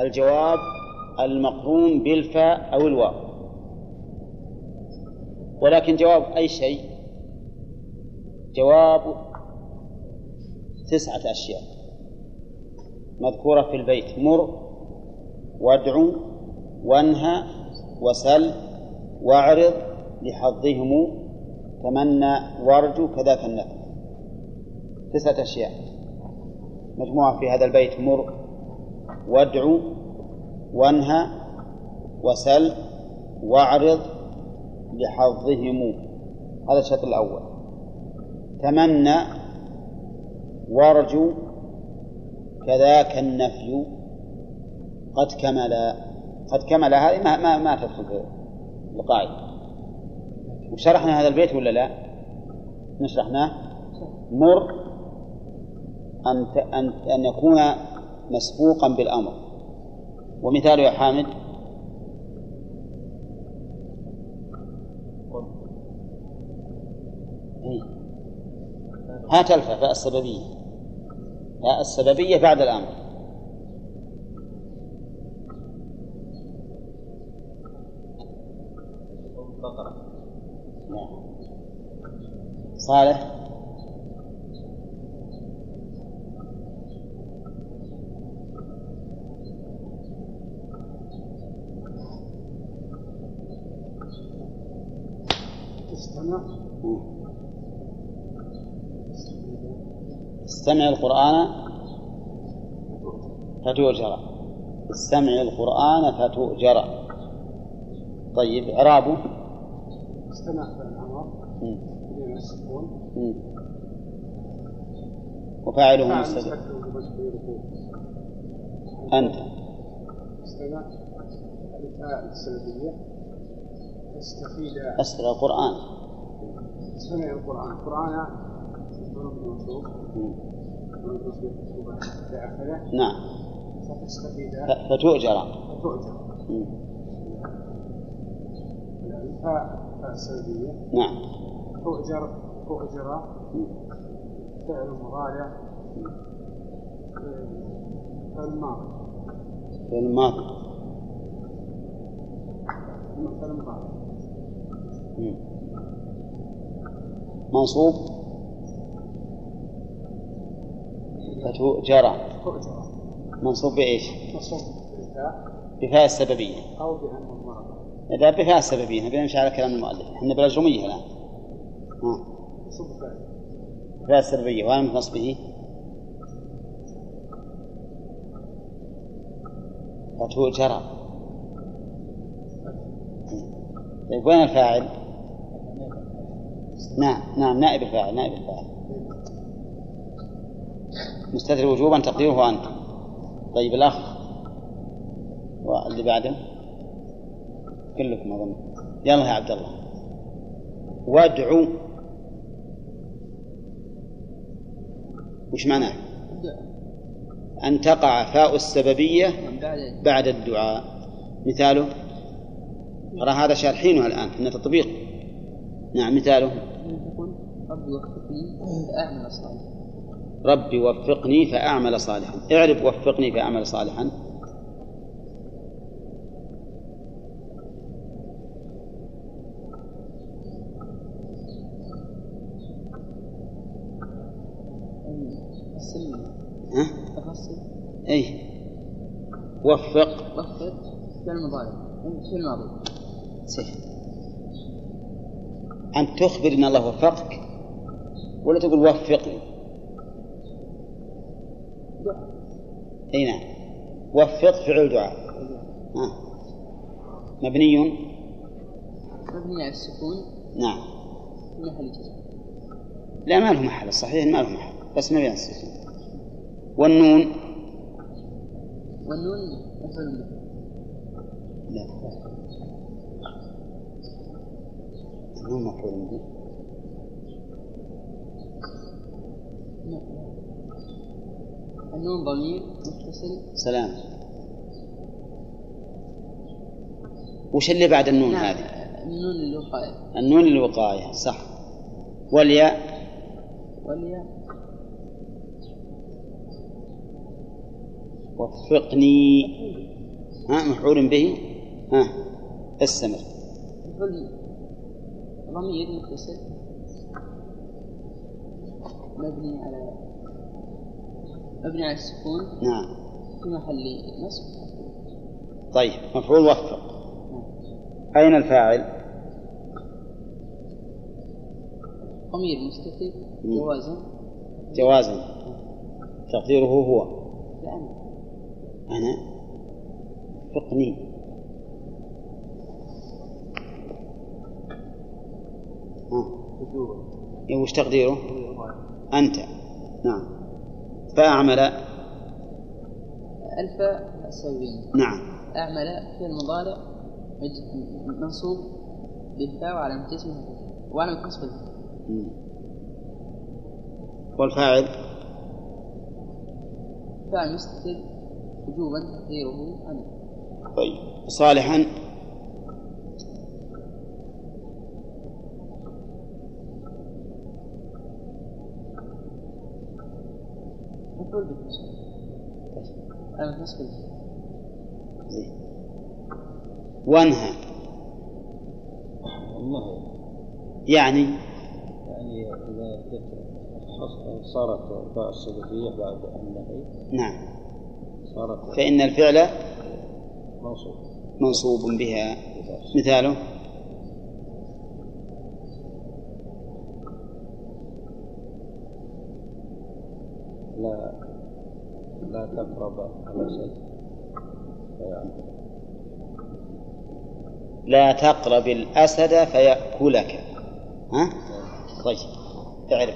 الجواب المقرون بالفاء أو الواو. ولكن جواب أي شيء؟ جواب تسعة أشياء. مذكورة في البيت. مر وادع وانهى وسل واعرض لحظهم تمنى وارجو كذاك النفل تسعة أشياء. مجموعة في هذا البيت. مر وادع وانهى وسل واعرض لحظهم. هذا الشرط الأول. تمنى وارجو كذاك النفي قد كمل. قد كمل. هذه ما ما, تدخل في القاعدة. وشرحنا هذا البيت ولا لا؟ نشرحناه. مر أن أن أن يكون مسبوقا بالأمر. ومثاله يا حامد. إيه. هات الفاء فاء السببية. فاء السببية بعد الأمر. نعم. صالح. استمع القرآن فتؤجر. استمع القرآن فتؤجر. طيب إعرابه استمع وفاعله مستتر أنت. استمع. الفاء السلبية. استفيد. أسر القرآن. استمع القرآن. القرآن نعم. فتؤجر. نعم. تؤجر فعل مضارع فعل ماضي فعل ماضي فعل مضارع منصوب؟ فتؤجر تؤجر منصوب بإيش؟ منصوب بفاء السببية. أو لا بفاء السببية نبي نمشي على كلام المؤلف. إحنا بالأجرمية الآن. بفاء. السببية. وعلامة نصبه فتؤجر طيب وين الفاعل؟ نعم نعم نائب الفاعل نائب الفاعل. مستتر وجوبا تقديره أنت. طيب الأخ واللي بعده؟ كلكم أظن. يلا يا عبد الله. وادعو. وش معناه؟ أن تقع فاء السببية بعد الدعاء. مثاله؟ ترى هذا شارحينها الآن إن تطبيق. نعم مثاله. ربي وفقني فأعمل صالحا ربي وفقني فأعمل صالحا. اعرف وفقني فأعمل صالحا. ها؟ اي وفق. وفق. فعل مضارع في الماضي؟ صحيح. أن تخبر أن الله وفقك ولا تقول وفقني؟ أي نعم. وفق فعل دعاء. مبني. مبني على السكون. نعم. محل لا ما له محل. صحيح ما له محل. بس مبني على السكون والنون؟ والنون مفعول لا. النون مفعول به. النون ضمير متصل. سلام. وش اللي بعد النون نعم. هذه؟ النون للوقاية النون للوقاية صح. والياء؟ والياء. وفقني. ها مفعول به؟ ها استمر. ضمير متصل. مبني على مبني على السكون. نعم. في محل نصب طيب مفعول وفق أين الفاعل؟ ضمير مستتر. جوازا. جوازا. تقديره هو. لا أنا. أنا فقني. ها إيه، وش تقديره؟ أنت. نعم. فأعمل ألف السببية نعم. أعمل فعل مضارع مج- منصوب بالفاء وعلى نصب الفاء مم. والفاعل؟ فاعل مستتر وجوبا تقديره أنا. طيب. صالحا؟ على نصب الفاء زين. وانهى. والله. يعني؟ يعني إذا صارت باء السببية بعد النهي. نعم. صارت فإن الفعل منصوب. منصوب بها. مثاله لا لا تقرب الأسد فيعني لا تقرب الأسد فيأكلك. ها؟ طيب اعرف.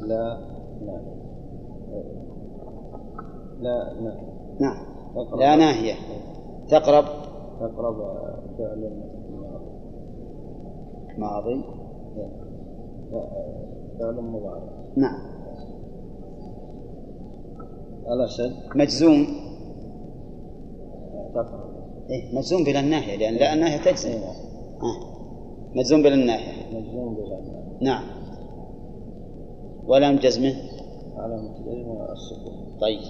لا لا. لا لا. نعم. لا ناهية. تقرب. تقرب فعل ماضي. فعل مضارع. نعم. الأسد مجزوم. إيه مجزوم بلا الناهية لأن لا الناهية تجزم إيه، ها. مجزوم بلا الناهية مجزوم بالأمر نعم. ولم جزمه علامة الجزم السكون. طيب.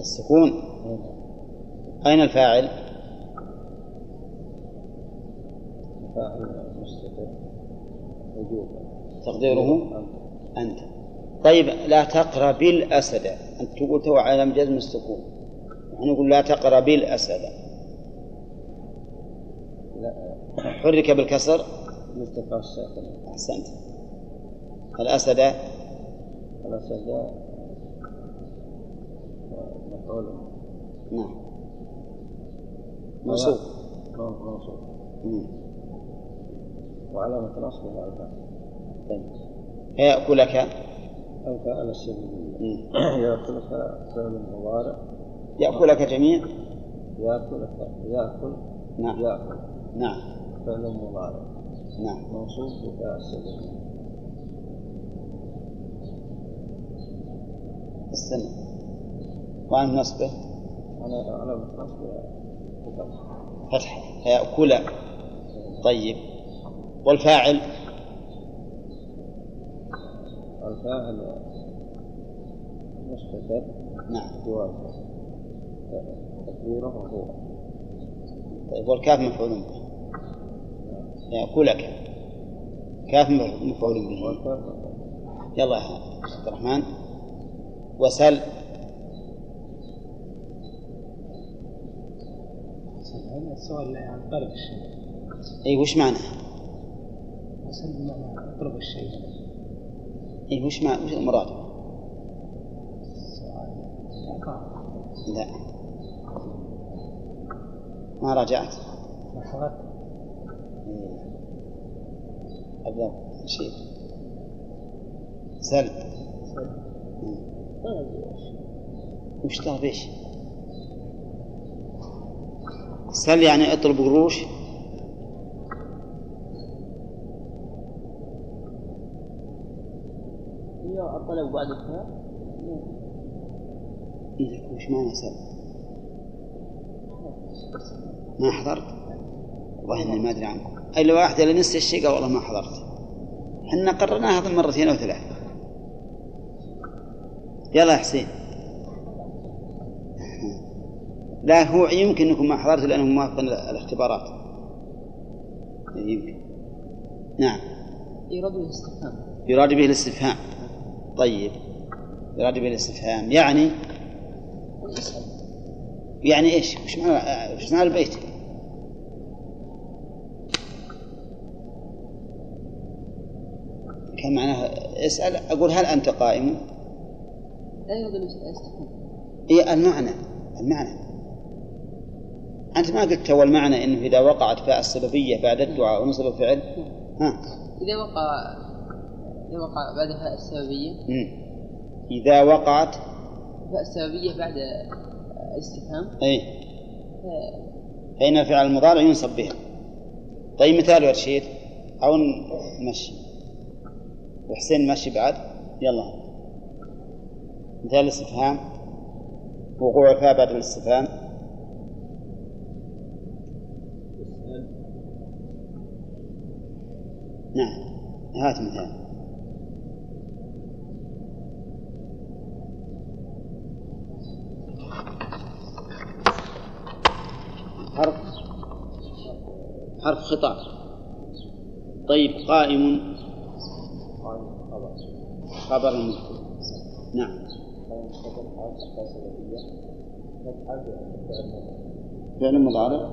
السكون. هنا أين الفاعل؟ فاعل مستتر وجوبا تقديره؟ أنت. طيب لا تقرب الأسد أنت تقول تو على جزم السكون. نحن نقول لا تقرب الأسد حرك بالكسر. الساكن أحسنت. الأسد. الأسد. مفعول نعم. منصوب منصوب. وعلامة نصبه الفاء طيب. الفاء السببية مم. يأكلك فعل مضارع يأكلك جميع يأكلك يأكل. نعم. يأكل. نعم. فعل مضارع نعم. منصوب بفاء السببية استنى. وعن نصبه؟ على نصبه بفتح فتحة فيأكل طيب. والفاعل؟ الفاعل مستتر نعم جواز تقديره هو. طيب والكاف مفعول به. يأكلك كاف مفعول به. يلا يا عبد الرحمن. وسل. هذا السؤال عن طلب الشيء. اي وش معنى؟ وسل بمعنى اطلب الشيء. اي وش معنى وش المراد؟ لا. ما راجعت. إيه. أبدأ شيء سل وش طلب إيش؟ سل يعني اطلب قروش. الطلب بعد إيه وش معنى سل؟ ما حضرت؟ والله إني ما أدري عنكم الا واحد اللي نسي الشيء قال والله ما حضرت. إحنا قررناها اظن مرتين أو ثلاث يلا يا حسين. لا هو يمكن أنكم ما حضرت لأنه موافق الاختبارات. يمكن. نعم. يراد به الاستفهام. يراد به الاستفهام. طيب. يراد به الاستفهام. يعني؟ يعني إيش؟ وش معنى وش معنى البيت؟ كان معناها اسأل أقول هل أنت قائم؟ لا يراد به الاستفهام إيه المعنى المعنى. أنت ما قلت تو المعنى إنه إذا وقعت فاء السببية بعد الدعاء ونصب الفعل. ها. إذا وقع إذا وقع بعد فاء السببية. مم. إذا وقعت؟ فاء السببية بعد الاستفهام. أي. فإن الفعل المضارع ينصب بها. طيب مثال يا رشيد أو نمشي وحسين مشي بعد. يلا. مثال الاستفهام. وقوع الفاء بعد الاستفهام. نعم. هات مثال. حرف. حرف خطاب طيب قائم. خبر المذكور نعم. فعل مضارع.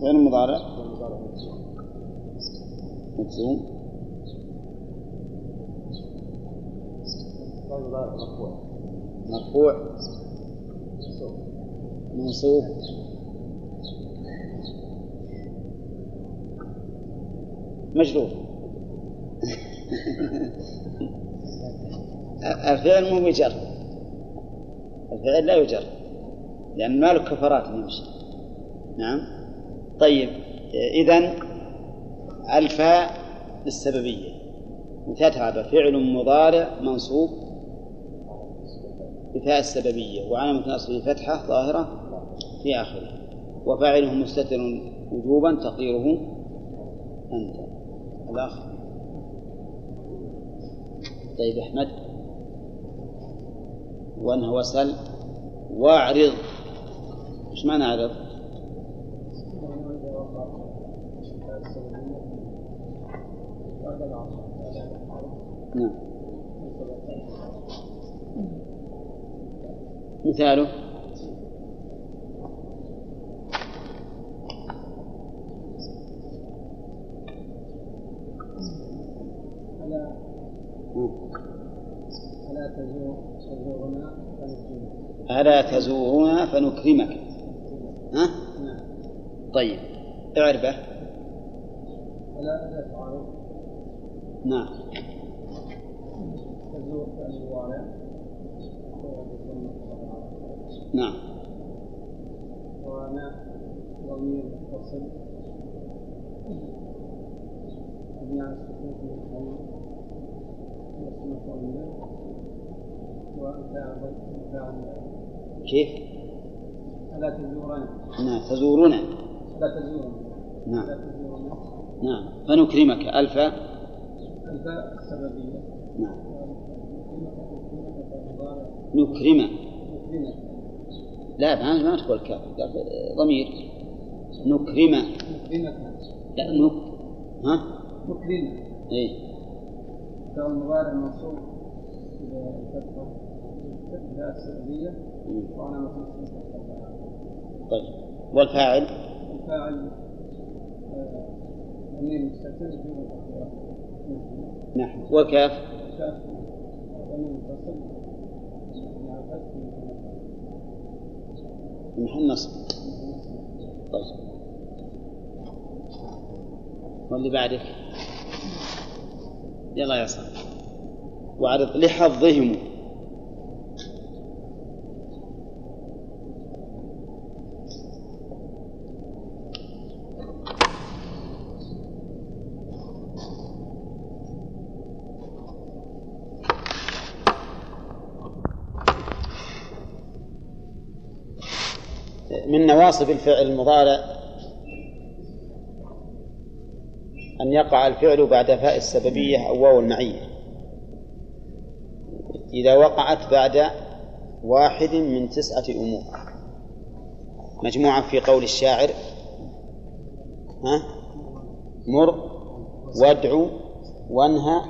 فعل مضارع. مجزوم مرفوع منصوب مجرور الفعل مو بجر. الفعل لا يجر لأن ما له كفرات يمشي نعم. طيب إذا الفاء للسببية. مثال هذا فعل مضارع منصوب بفاء السببية وعلامة نصبه فتحة ظاهرة في آخره وفاعله مستتر وجوبا تقديره أنت. الأخ. طيب أحمد. وأنه وسل واعرض. إيش معنى اعرض؟ نعم. مثاله. ألا. ألا تزور تزورنا فنكرمك. ألا تزورنا فنكرمك. ها؟ نعم. طيب. اعربه ألا نعم. تزور نعم. وأنا ضمير متصل. مبني على وأنت كيف؟ ألا تزورنا. نعم تزورنا. ألا تزورنا. نعم. ألا تزورنا. نعم. فنكرمك. ألف. الفاء السببية نعم. نكرمك. لا ما ما تقول كاف قال ضمير. نكرم نكرمك لا نك ها؟ نكرمك إي. فعل المضارع منصوب طيب. والفاعل؟ الفاعل آه، ضمير مستتر الأخيرة نحن والكاف شاف ضمير متصل محل نصب طيب. واللي بعدك؟ يلا يا صاحبي. وعرض لحظهم. من نواصب الفعل المضارع أن يقع الفعل بعد فاء السببية أو واو المعية. إذا وقعت بعد واحد من تسعة أمور. مجموعة في قول الشاعر. ها؟ مر وادعو وانهى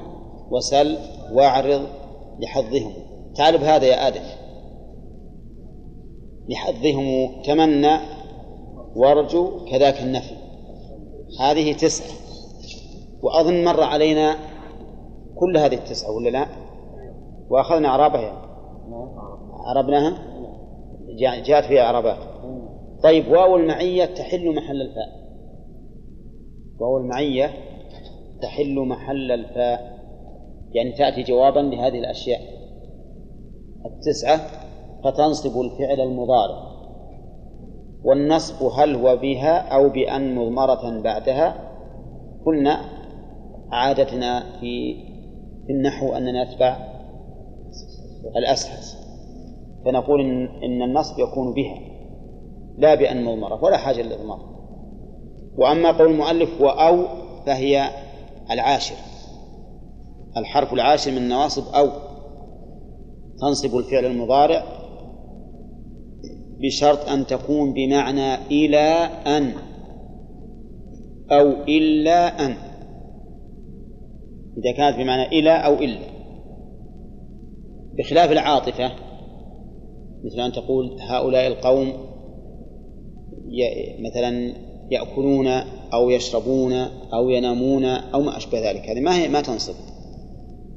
وسل واعرض لحظهم. تعال بهذا يا آدم. لحظهم تمنى وارجو كذاك النفي. هذه تسعة. وأظن مر علينا كل هذه التسعة ولا لا؟ وأخذنا أعرابها يعني. عربناها جاءت فيها أعرابات طيب واو المعية تحل محل الفاء. واو المعية تحل محل الفاء. يعني تأتي جوابا لهذه الأشياء. التسعة فتنصب الفعل المضارع. والنصب هل هو بها أو بأن مضمرة بعدها؟ قلنا عادتنا في في النحو أننا نتبع الأسهل فنقول إن, إن النصب يكون بها لا بأن مضمرة ولا حاجة للإضمار. وأما قول المؤلف وأو فهي العاشر. الحرف العاشر من النواصب أو. تنصب الفعل المضارع بشرط أن تكون بمعنى إلى أن أو إلا أن. إذا كانت بمعنى إلى أو إلا. بخلاف العاطفة مثل أن تقول هؤلاء القوم مثلا يأكلون أو يشربون أو ينامون أو ما أشبه ذلك. هذه ما هي ما تنصب.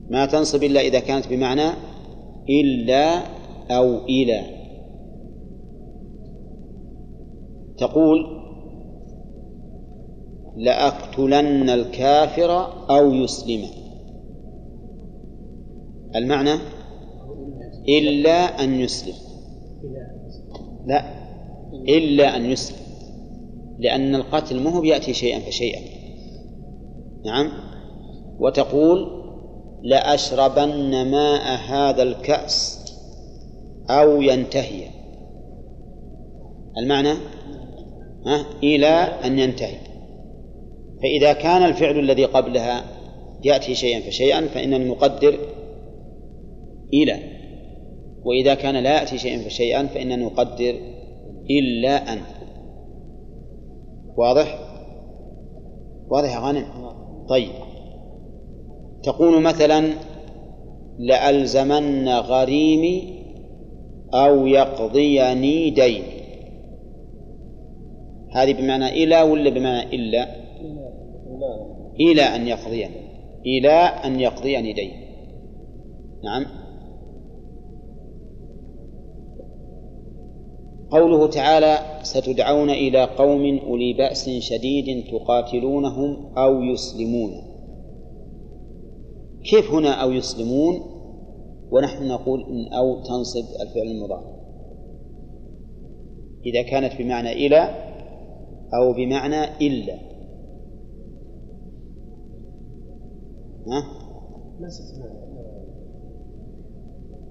ما تنصب إلا إذا كانت بمعنى إلا أو إلى. تقول لأقتلن الكافر أو يسلم. المعنى إلا أن يسلم. لا إلا أن يسلم. لأن القتل مو بيأتي شيئا فشيئا. نعم. وتقول لأشربن ماء هذا الكأس أو ينتهي. المعنى إلى أن ينتهي. فإذا كان الفعل الذي قبلها يأتي شيئا فشيئا فإننا نقدر إلى. وإذا كان لا يأتي شيئا فشيئا فإننا نقدر إلا أن. واضح؟ واضح يا غانم؟ طيب. تقول مثلا لألزمن غريمي أو يقضيني دين هذه بمعنى إلى ولا بمعنى إلا؟ إلى أن يقضيني إلى أن يقضيني دين نعم. قوله تعالى ستدعون إلى قوم أولي بأس شديد تقاتلونهم أو يسلمون. كيف هنا أو يسلمون؟ ونحن نقول إن أو تنصب الفعل المضارع إذا كانت بمعنى إلى أو بمعنى إلا. ها؟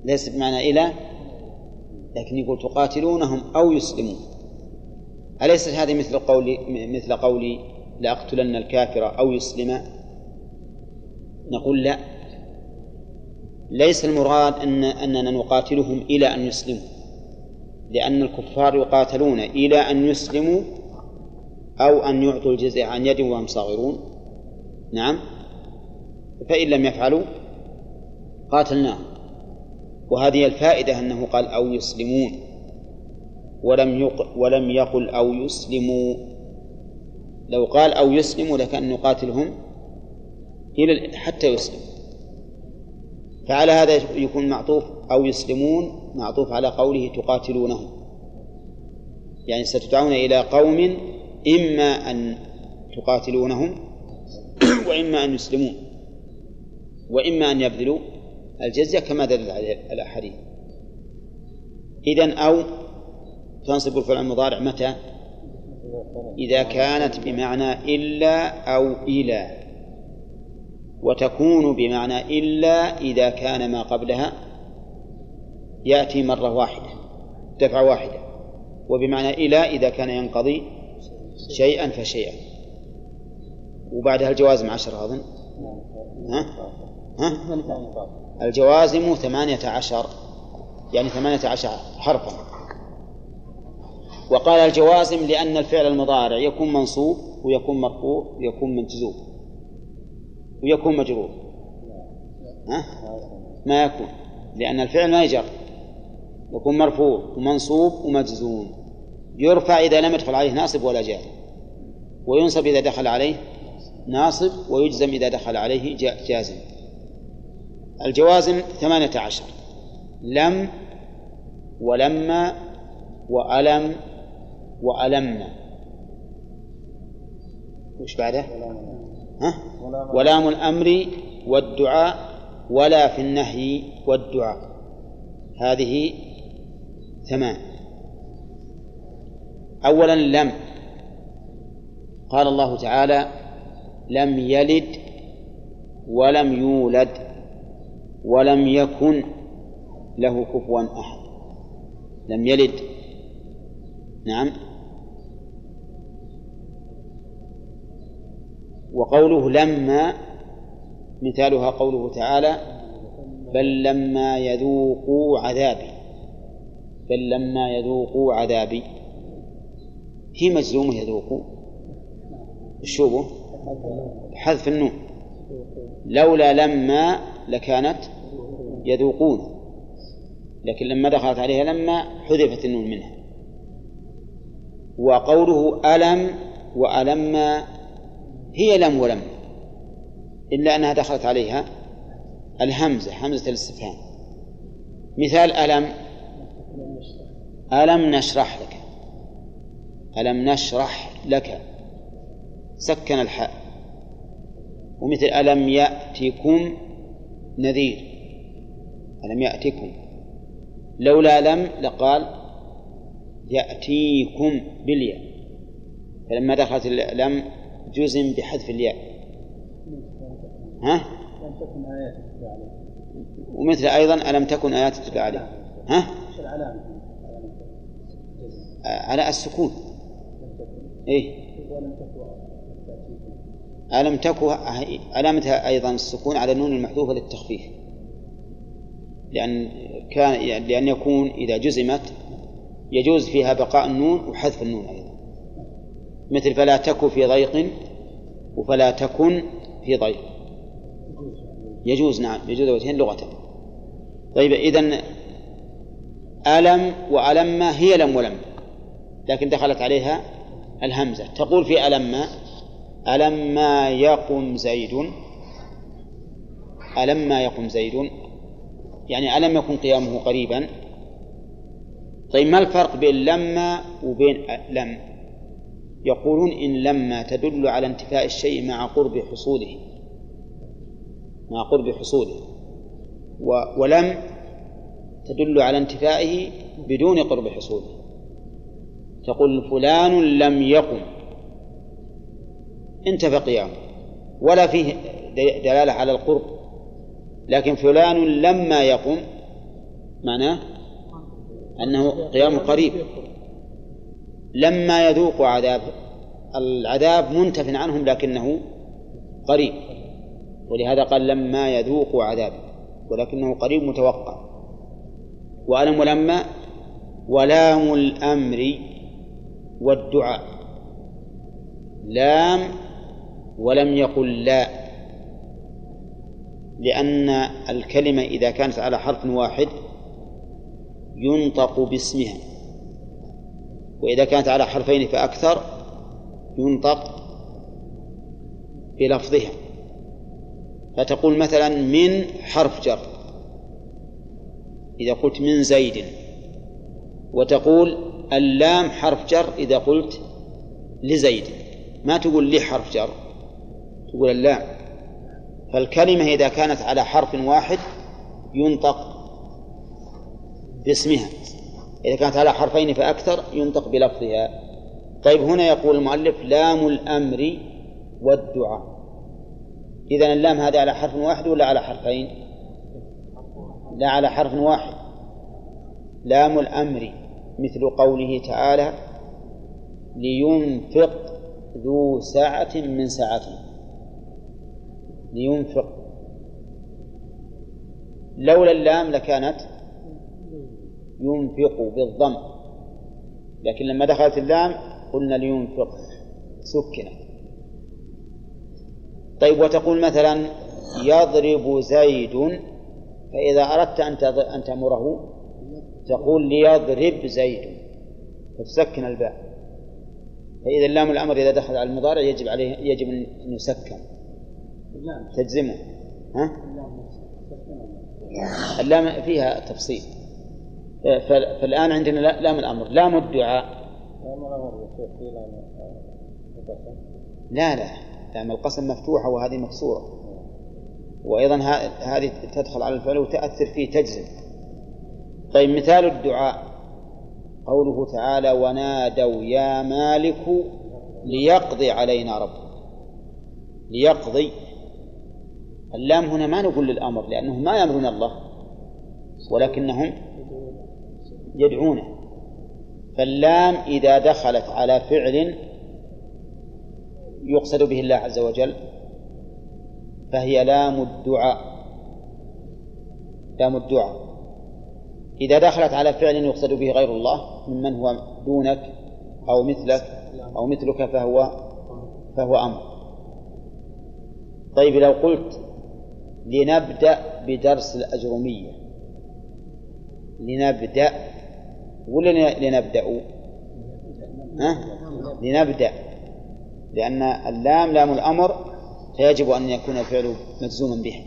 ليست بمعنى إلى لكن يقول تقاتلونهم أو يسلمون. أليست هذه مثل قولي مثل قولي لأقتلن الكافر أو يسلم؟ نقول لا. ليس المراد أن أننا نقاتلهم إلى أن يسلموا لأن الكفار يقاتلون إلى أن يسلموا أو أن يعطوا الجزية عن يد وهم صاغرون. نعم. فإن لم يفعلوا قاتلناهم. وهذه الفائدة أنه قال أو يسلمون. ولم يق ولم يقل أو يسلموا. لو قال أو يسلموا لكأن نقاتلهم إلى حتى يسلموا. فعلى هذا يكون معطوف أو يسلمون معطوف على قوله تقاتلونهم. يعني ستدعون إلى قوم إما أن تقاتلونهم وإما أن يسلمون وإما أن يبذلوا الجزية كما دل عليه الأحاديث. إذن أو تنصب الفعل المضارع متى؟ إذا كانت بمعنى إلا أو إلى. وتكون بمعنى إلا إذا كان ما قبلها يأتي مرة واحدة دفعة واحدة. وبمعنى إلى إذا كان ينقضي شيئا فشيئا. وبعدها الجوازم عشر أظن. ها؟ ها؟ الجوازم ثمانية عشر يعني ثمانية عشر حرفا. وقال الجوازم لأن الفعل المضارع يكون منصوب ويكون مرفوع ويكون مجزوم ويكون مجرور. ها؟ ما يكون لأن الفعل ما يجر. يكون مرفوع ومنصوب ومجزوم. يرفع إذا لم يدخل عليه ناصب ولا جازم وينصب إذا دخل عليه ناصب ويجزم إذا دخل عليه جازم. الجوازم ثمانية عشر. لم ولما وألم وألمنا وش بعده؟ ها؟ ولام الأمر والدعاء ولا في النهي والدعاء. هذه ثمان. أولا لم. قال الله تعالى لم يلد ولم يولد ولم يكن له كفوا أحد. لم يلد. نعم. وقوله لما مثالها قوله تعالى بل لما يذوقوا عذابي. بل لما يذوقوا عذابي. هي مجزومة يذوقوا. الشوبه حذف النون. لولا لما لكانت يذوقون. لكن لما دخلت عليها لما حذفت النون منها. وقوله ألم وألم هي لم ولم. إلا أنها دخلت عليها الهمزة همزة الاستفهام. مثال ألم. ألم نشرح لك. ألم نشرح لك. سكن الحاء. ومثل ألم يأتكم نذير. ألم يأتكم. لولا لم لقال يأتيكم بالياء. فلما دخلت لم جزم بحذف الياء. ها؟ ومثل أيضا ألم تكن آيات تتلى عليه. ها؟ على السكون. إيه؟ ألم تكن علامتها أيضا السكون على النون المحذوفة للتخفيف؟ لأن كان لأن يكون إذا جزمت يجوز فيها بقاء النون وحذف النون أيضا. مثل فلا تك في ضيق وفلا تكن في ضيق. يجوز نعم يجوز وجهين لغة طيب إذا ألم وألم هي لم ولم؟ لكن دخلت عليها الهمزة. تقول في ألم ألم ما يقم زيد؟ ألم ما يقم زيد؟ يعني ألم يكن قيامه قريبا؟ طيب ما الفرق بين لما وبين لم؟ يقولون إن لما تدل على انتفاء الشيء مع قرب حصوله مع قرب حصوله. و- ولم تدل على انتفائه بدون قرب حصوله. تقول فلان لم يقم. انتفى قيامه. ولا فيه دلالة على القرب. لكن فلان لما يقم معناه أنه قيام قريب. لما يذوق عذاب العذاب منتف عنهم لكنه قريب. ولهذا قال لما يذوق عذاب ولكنه قريب متوقع. وألم لما ولام الأمر والدعاء. لام ولم يقل لا لأن الكلمة إذا كانت على حرف واحد ينطق باسمها وإذا كانت على حرفين فأكثر ينطق بلفظها. فتقول مثلا من حرف جر إذا قلت من زيد وتقول اللام حرف جر إذا قلت لزيد ما تقول لي حرف جر. تقول اللام فالكلمة إذا كانت على حرف واحد ينطق باسمها. إذا كانت على حرفين فأكثر ينطق بلفظها. طيب هنا يقول المؤلف لام الأمر والدعاء. إذا اللام هذه على حرف واحد ولا على حرفين؟ لا على حرف واحد. لام الأمر مثل قوله تعالى لينفق ذو سعة من سعته لينفق لولا اللام لكانت ينفق بالضم. لكن لما دخلت اللام قلنا لينفق. سكنت. طيب وتقول مثلا يضرب زيد فإذا أردت أن أن تأمره تقول ليضرب زيد. فتسكن الباء. فإذا اللام الأمر إذا دخل على المضارع يجب عليه يجب أن يسكن. تجزمه ها؟ اللام فيها تفصيل. فالآن عندنا لام الأمر لام الدعاء. لا لا لام القسم مفتوحة وهذه مكسورة. وأيضا هذه تدخل على الفعل وتأثر فيه تجزم. طيب مثال الدعاء. قوله تعالى ونادوا يا مالك ليقضي علينا ربك. ليقضي اللام هنا ما نقول للأمر لأنه ما يأمرون الله ولكنهم يدعونه. فاللام إذا دخلت على فعل يقصد به الله عز وجل فهي لام الدعاء. لام الدعاء. إذا دخلت على فعل يقصد به غير الله ممن هو دونك أو مثلك أو مثلك فهو فهو أمر. طيب لو قلت لنبدأ بدرس الأجرمية لنبدأ ولا لنبدأ؟ ها؟ لنبدأ. لأن اللام لام الأمر فيجب أن يكون الفعل مجزوما به.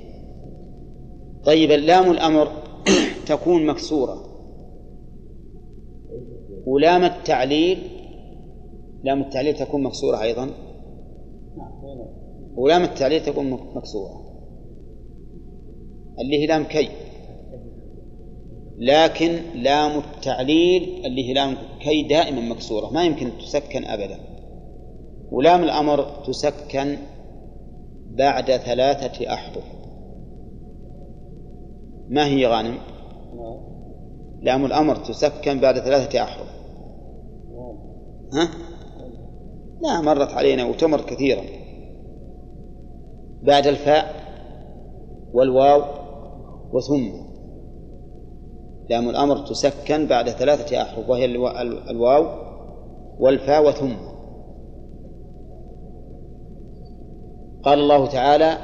طيب اللام الأمر تكون مكسورة. ولام التعليل لام التعليل تكون مكسورة أيضا. ولام التعليل تكون مكسورة. اللي هي لام كي. لكن لام التعليل اللي هي لام كي دائما مكسورة ما يمكن تسكن أبدا. ولام الأمر تسكن بعد ثلاثة أحرف. ما هي غانم؟ لام الأمر تسكن بعد ثلاثة أحرف. ها؟ لا مرت علينا وتمر كثيرا. بعد الفاء والواو وثم لام الأمر تسكن بعد ثلاثة أحرف وهي الواو والفاء وثم. قال الله تعالى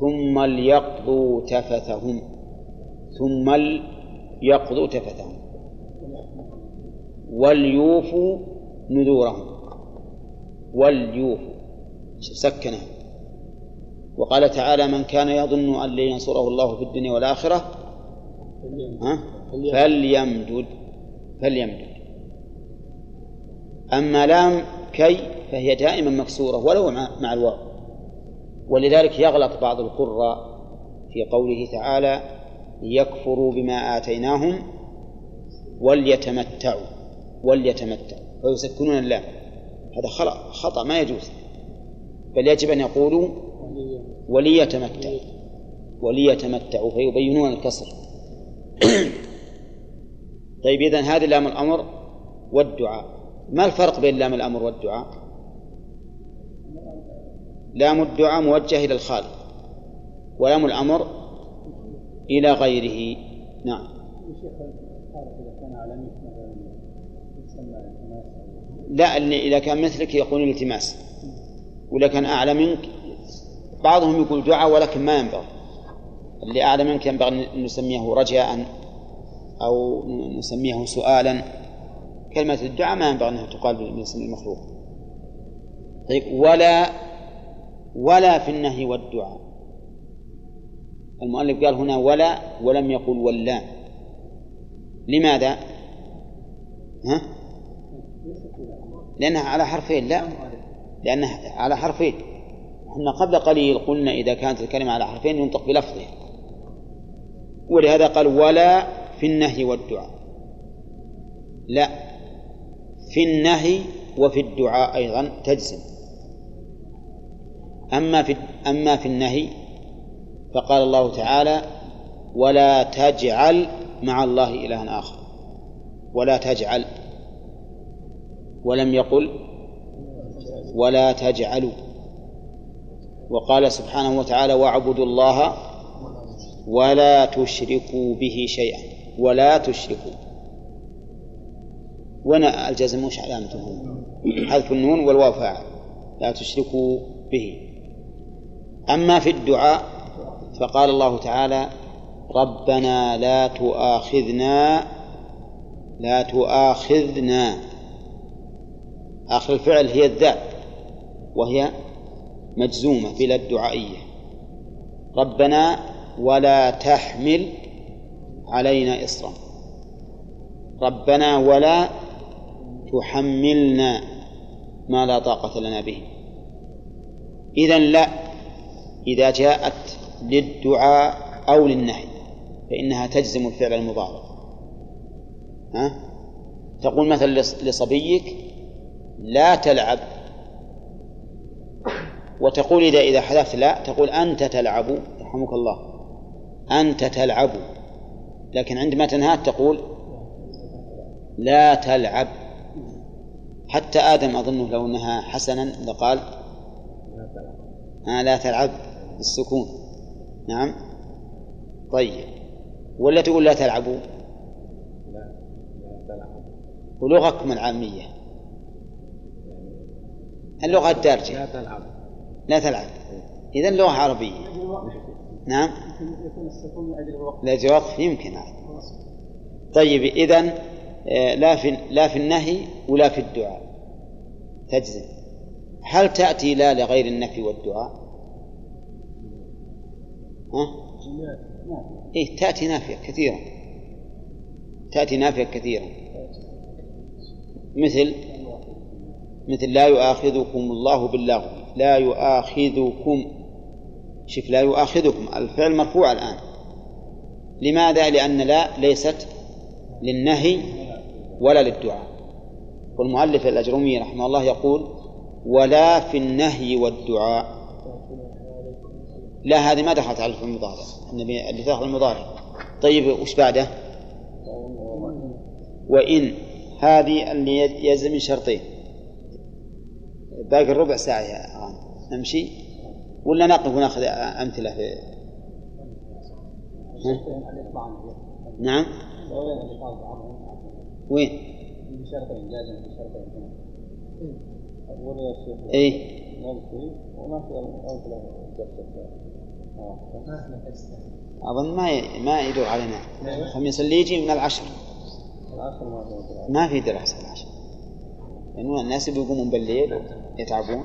ثم ليقضوا تفثهم. ثم ليقضوا تفثهم. وليوفوا نذورهم. وليوفوا. سكنه وقال تعالى من كان يظن أن لن ينصره الله في الدنيا والآخرة؟ فليمدد فليمدد. أما لام كي فهي دائما مكسورة ولو مع الواو. ولذلك يغلط بعض القراء في قوله تعالى ليكفروا بما آتيناهم وليتمتعوا وليتمتعوا. فيسكنون اللام. هذا خطأ ما يجوز. بل يجب أن يقولوا وليتمتعوا وليتمتعوا فيبينون الكسر. طيب إذن هذه لام الأمر والدعاء. ما الفرق بين لام الأمر والدعاء؟ لام الدعاء موجه إلى الخالق ولام الأمر إلى غيره. نعم. لا إذا كان مثلك يقول التماس ولا كان أعلى منك بعضهم يقول دعاء ولكن ما ينبغي. اللي أعلى منك ينبغي أن نسميه رجاء أو نسميه سؤالا. كلمة الدعاء ما ينبغي أنها تقال باسم المخلوق. طيب ولا ولا في النهي والدعاء. المؤلف قال هنا ولا ولم يقل ولا. لماذا؟ ها؟ لأنها على حرفين لا. لأنها على حرفين. إحنا قبل قليل قلنا إذا كانت الكلمة على حرفين ينطق بلفظها ولهذا قال ولا في النهي والدعاء. لا في النهي وفي الدعاء أيضا تجزم. أما في أما في النهي فقال الله تعالى ولا تجعل مع الله إلها آخر. ولا تجعل. ولم يقل ولا تجعلوا. وقال سبحانه وتعالى واعبدوا الله ولا تشركوا به شيئا. ولا تشركوا. ونا الجزم وش علامته حذف النون والواو فاعل. لا تشركوا به. أما في الدعاء فقال الله تعالى ربنا لا تؤاخذنا لا تؤاخذنا. آخر الفعل هي الذات وهي مجزومة بلا الدعائية. ربنا ولا تحمل علينا إصرا. ربنا ولا تحملنا ما لا طاقة لنا به. إذا لا إذا جاءت للدعاء أو للنهي فإنها تجزم الفعل المضارع. ها؟ تقول مثلا لصبيك لا تلعب وتقول إذا إذا حذفت لا تقول أنت تلعب يرحمك الله أنت تلعب. لكن عندما تنهى تقول لا تلعب. حتى آدم أظنه لو نهى حسنا لقال آه لا تلعب بالسكون نعم. طيب. ولا تقول لا تلعبوا ولغتكم العامية. اللغة الدارجة. لا تلعب. لا تلعب. إذا لغة عربية. نعم. يكون السكون من أجل الوقت لا وقف يمكن طيب إذا لا في لا في النهي ولا في الدعاء. تجزم هل تأتي لا لغير النفي والدعاء؟ ها؟ إيه تأتي نافية كثيرا تأتي نافية كثيرا مثل مثل لا يؤاخذكم الله باللغو. لا يؤاخذكم. شوف لا يؤاخذكم. الفعل مرفوع الآن. لماذا؟ لأن لا ليست للنهي ولا للدعاء. والمؤلف الأجرمي رحمه الله يقول ولا في النهي والدعاء. لا هذه ما دخلت على الفعل المضارع. النبي اللي دخل المضارع. طيب وش بعده؟ وإن هذه اللي يلزم من شرطين. باقي الربع ساعة يا غانم نمشي؟ ولا نقف وناخذ أمثلة في؟ نعم. وين؟ بشرطين أمثلة أظن ما ي... ما يدور علينا. الخميس اللي يجي من العشر. ما في دراسة العشر لأنه الناس بيقومون بالليل يتعبون.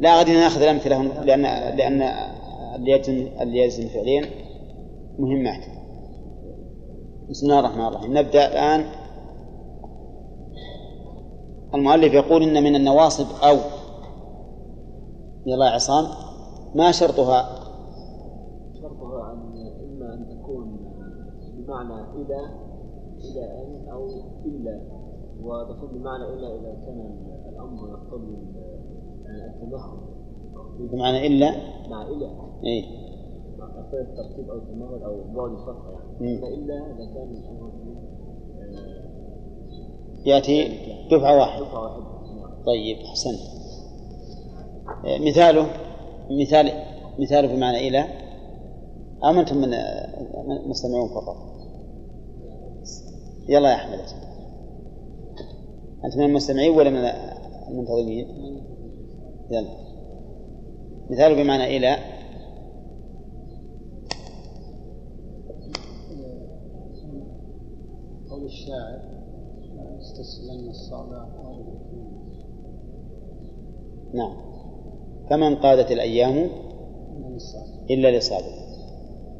لا غادي ناخذ الأمثلة لأن لأن اللي يلزم فعلين مهمات بسم الله الرحمن الرحيم. نبدأ الآن. المؤلف يقول إن من النواصب أو يلا عصام. ما شرطها؟ شرطها أن إما أن تكون بمعنى إلى إلى أن أو إلا. وتكون بمعنى إلا إذا كان الأمر يقتضي يعني التمهل بمعنى إلا؟ مع إلى إيه. مع يقتضي الترتيب أو التمهل أو بعد الفترة يعني. فإلا إذا كان الأمر آه، يأتي دفعة واحدة. دفعة واحدة. نعم. طيب أحسنت. آه، مثاله مثال مثاله بمعنى إلى أم أنتم من من- مستمعون فقط. يلا يا أحمد. أنت من المستمعين ولا من المنتظمين يلا. مثاله بمعنى إلى. قول الشاعر لا يستسلمن الصعب أو نعم. فمن قادت الأيام؟ إلا لصابر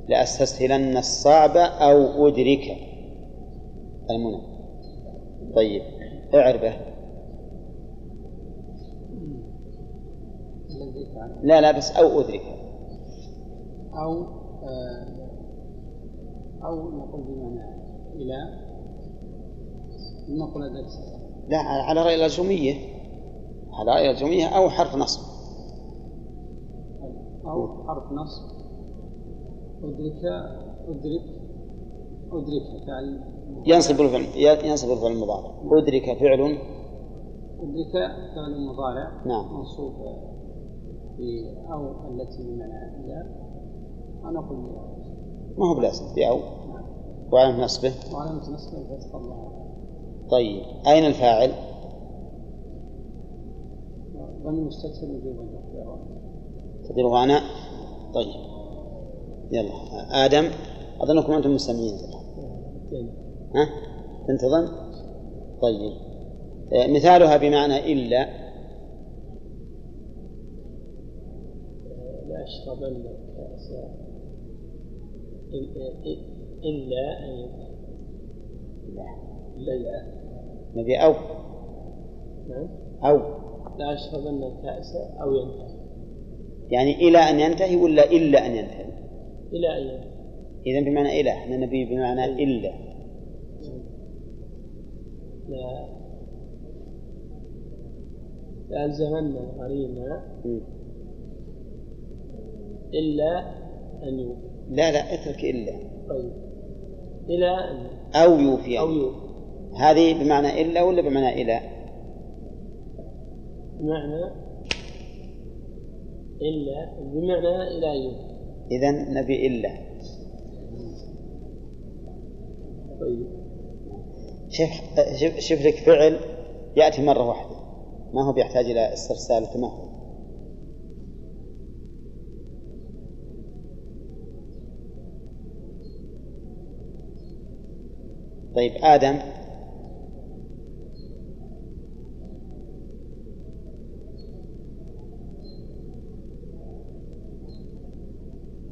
لأستسهلن الصعب أو أدرك المنى. طيب. اعربه لا لا بس أو أدرك أو آه، أو نقول بمعنى إلى نقول لا على رأي الأجرمية على رأي الأجرمية أو حرف نصب. أو حرف نصب. أدرك أدرك أدرك فعل ينصب الفعل ينصب الفعل المضارع. أدرك فعل. أدرك فعل مضارع نعم. منصوب في أو التي بمعنى إلى ونقول ما هو بلازم بأو نعم. وعلامة نصبه. وعلامة نصبه الفتح الله. طيب. أين الفاعل؟ ضمن مستتر تقديره أنا طيب. يلا. آدم أظنكم أنتم مستمعين ها؟ تنتظم؟ طيب. آه، مثالها بمعنى إلا. لأشربن كأس إلا أن لا. نبي أو. نعم. أو. لأشربن الكأس أو ينتهي. يعني إلى أن ينتهي ولا إلا أن ينتهي؟ إلى أن ينتهي. إذا بمعنى إلى. إحنا نبي بمعنى إلا. لا. لألزمن الغريم. إلا أن يوفي. لا لا اترك إلا. طيب. إلى أن أو يوفي. أو يوفي. هذه بمعنى إلا ولا بمعنى إلى؟ بمعنى إلا بمعنى إلى يوفي. إذا نبي إلا. طيب. شوف شوف لك فعل يأتي مرة واحدة. ما هو بيحتاج إلى استرسال وتمهل طيب آدم.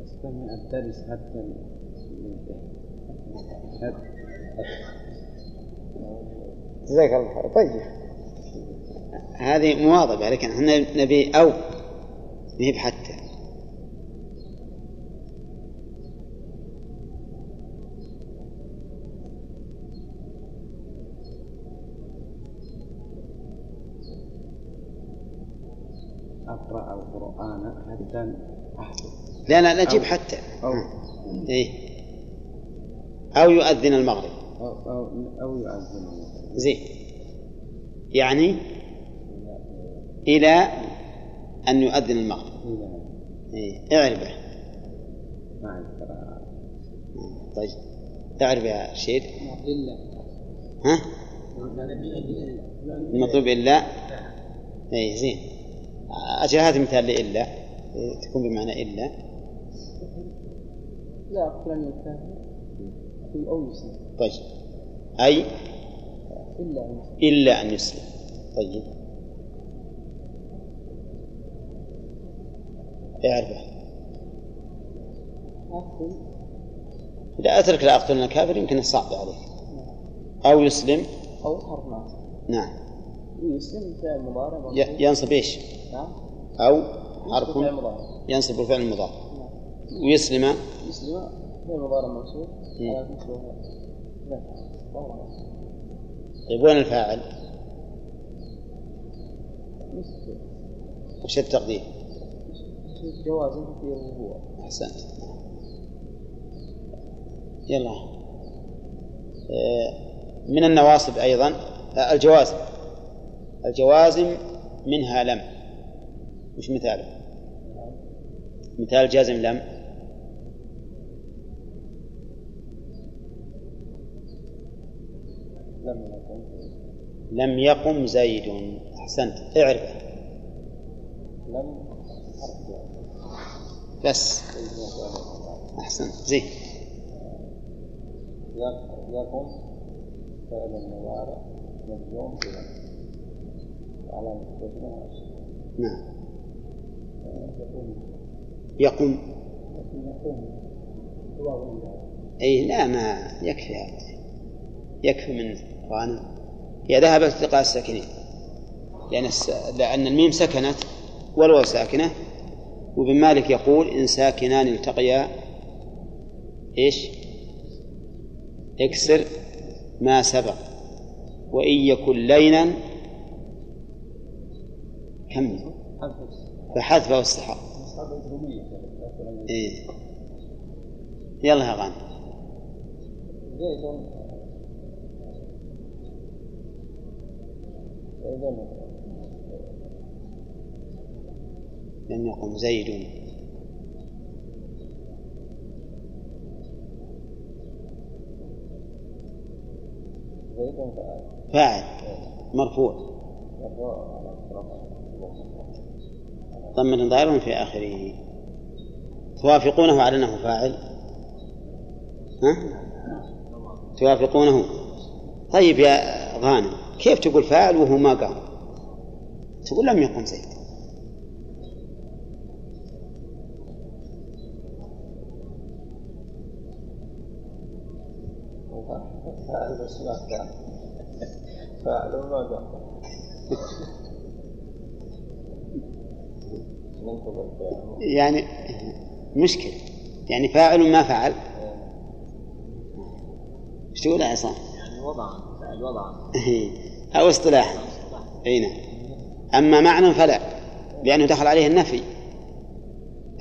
أستمع الدرس حتى جزاك الله خير. طيب. هذه مواظبة لكن إحنا نبي أو نهب حتى. أقرأ القرآن حتى أحفظ لا لا نجيب حتى. أو. إيه. أو يؤذن المغرب. أو أو, أو زين. يعني إلى أن يؤذن المغرب. إيه القراءة طيب. اعرف يا إلا. ها؟ المطلوب إلا. إيه زين. أجل هذا مثال لإلا. إيه، تكون بمعنى إلا. لا أقول في أو يسلم طيب. أي؟ إلا أن يسلم. إلا أن يسلم. طيب. اعرفه أقول إذا أترك لا أقتلن الكافر يمكن الصعب عليه. أو يسلم. أو حرف ناصب نعم يسلم فعل مضارع ينصب إيش؟ نعم. أو حرف ينصب الفعل المضارع نعم. ويسلم. يسلم. فعل مضارع منصوب طيب وين الفاعل؟ وش التقدير؟ جواز هو أحسنت يلا آه، من النواصب أيضا آه، الجوازم الجوازم منها لم وش مثاله؟ مثال جازم لم لم يقم زيد. أحسنت. اعرفه لم. بس. أحسنت. يق- يقم فعل مضارع مجزوم جزمه نعم. يقوم. واو أي لا ما يكفي. هذا يكفي من غانم هي ذهبت التقاء الساكنين. لأن. لأن الميم سكنت والواو ساكنة. وابن مالك يقول إن ساكنان التقيا إيش؟ اكسر ما سبق. وإن يكن لينا كمل فحذفه استحق أصحاب الجرومية إيه. يلا يا غانم. لم يقم زيد. فاعل مرفوع. ضمة ظاهر في آخره. توافقونه على أنه فاعل؟ ها؟ توافقونه. طيب يا غانم كيف تقول فاعل وهو ما قام؟ تقول لم يقم زيد. فاعل بس ما وما قام يعني مشكلة. يعني فاعل ما فعل. إيش تقول يا عصام؟ يعني وضعا فعل وضعا أو اصطلاحا أي نعم. أما معنى فلا لأنه دخل عليه النفي.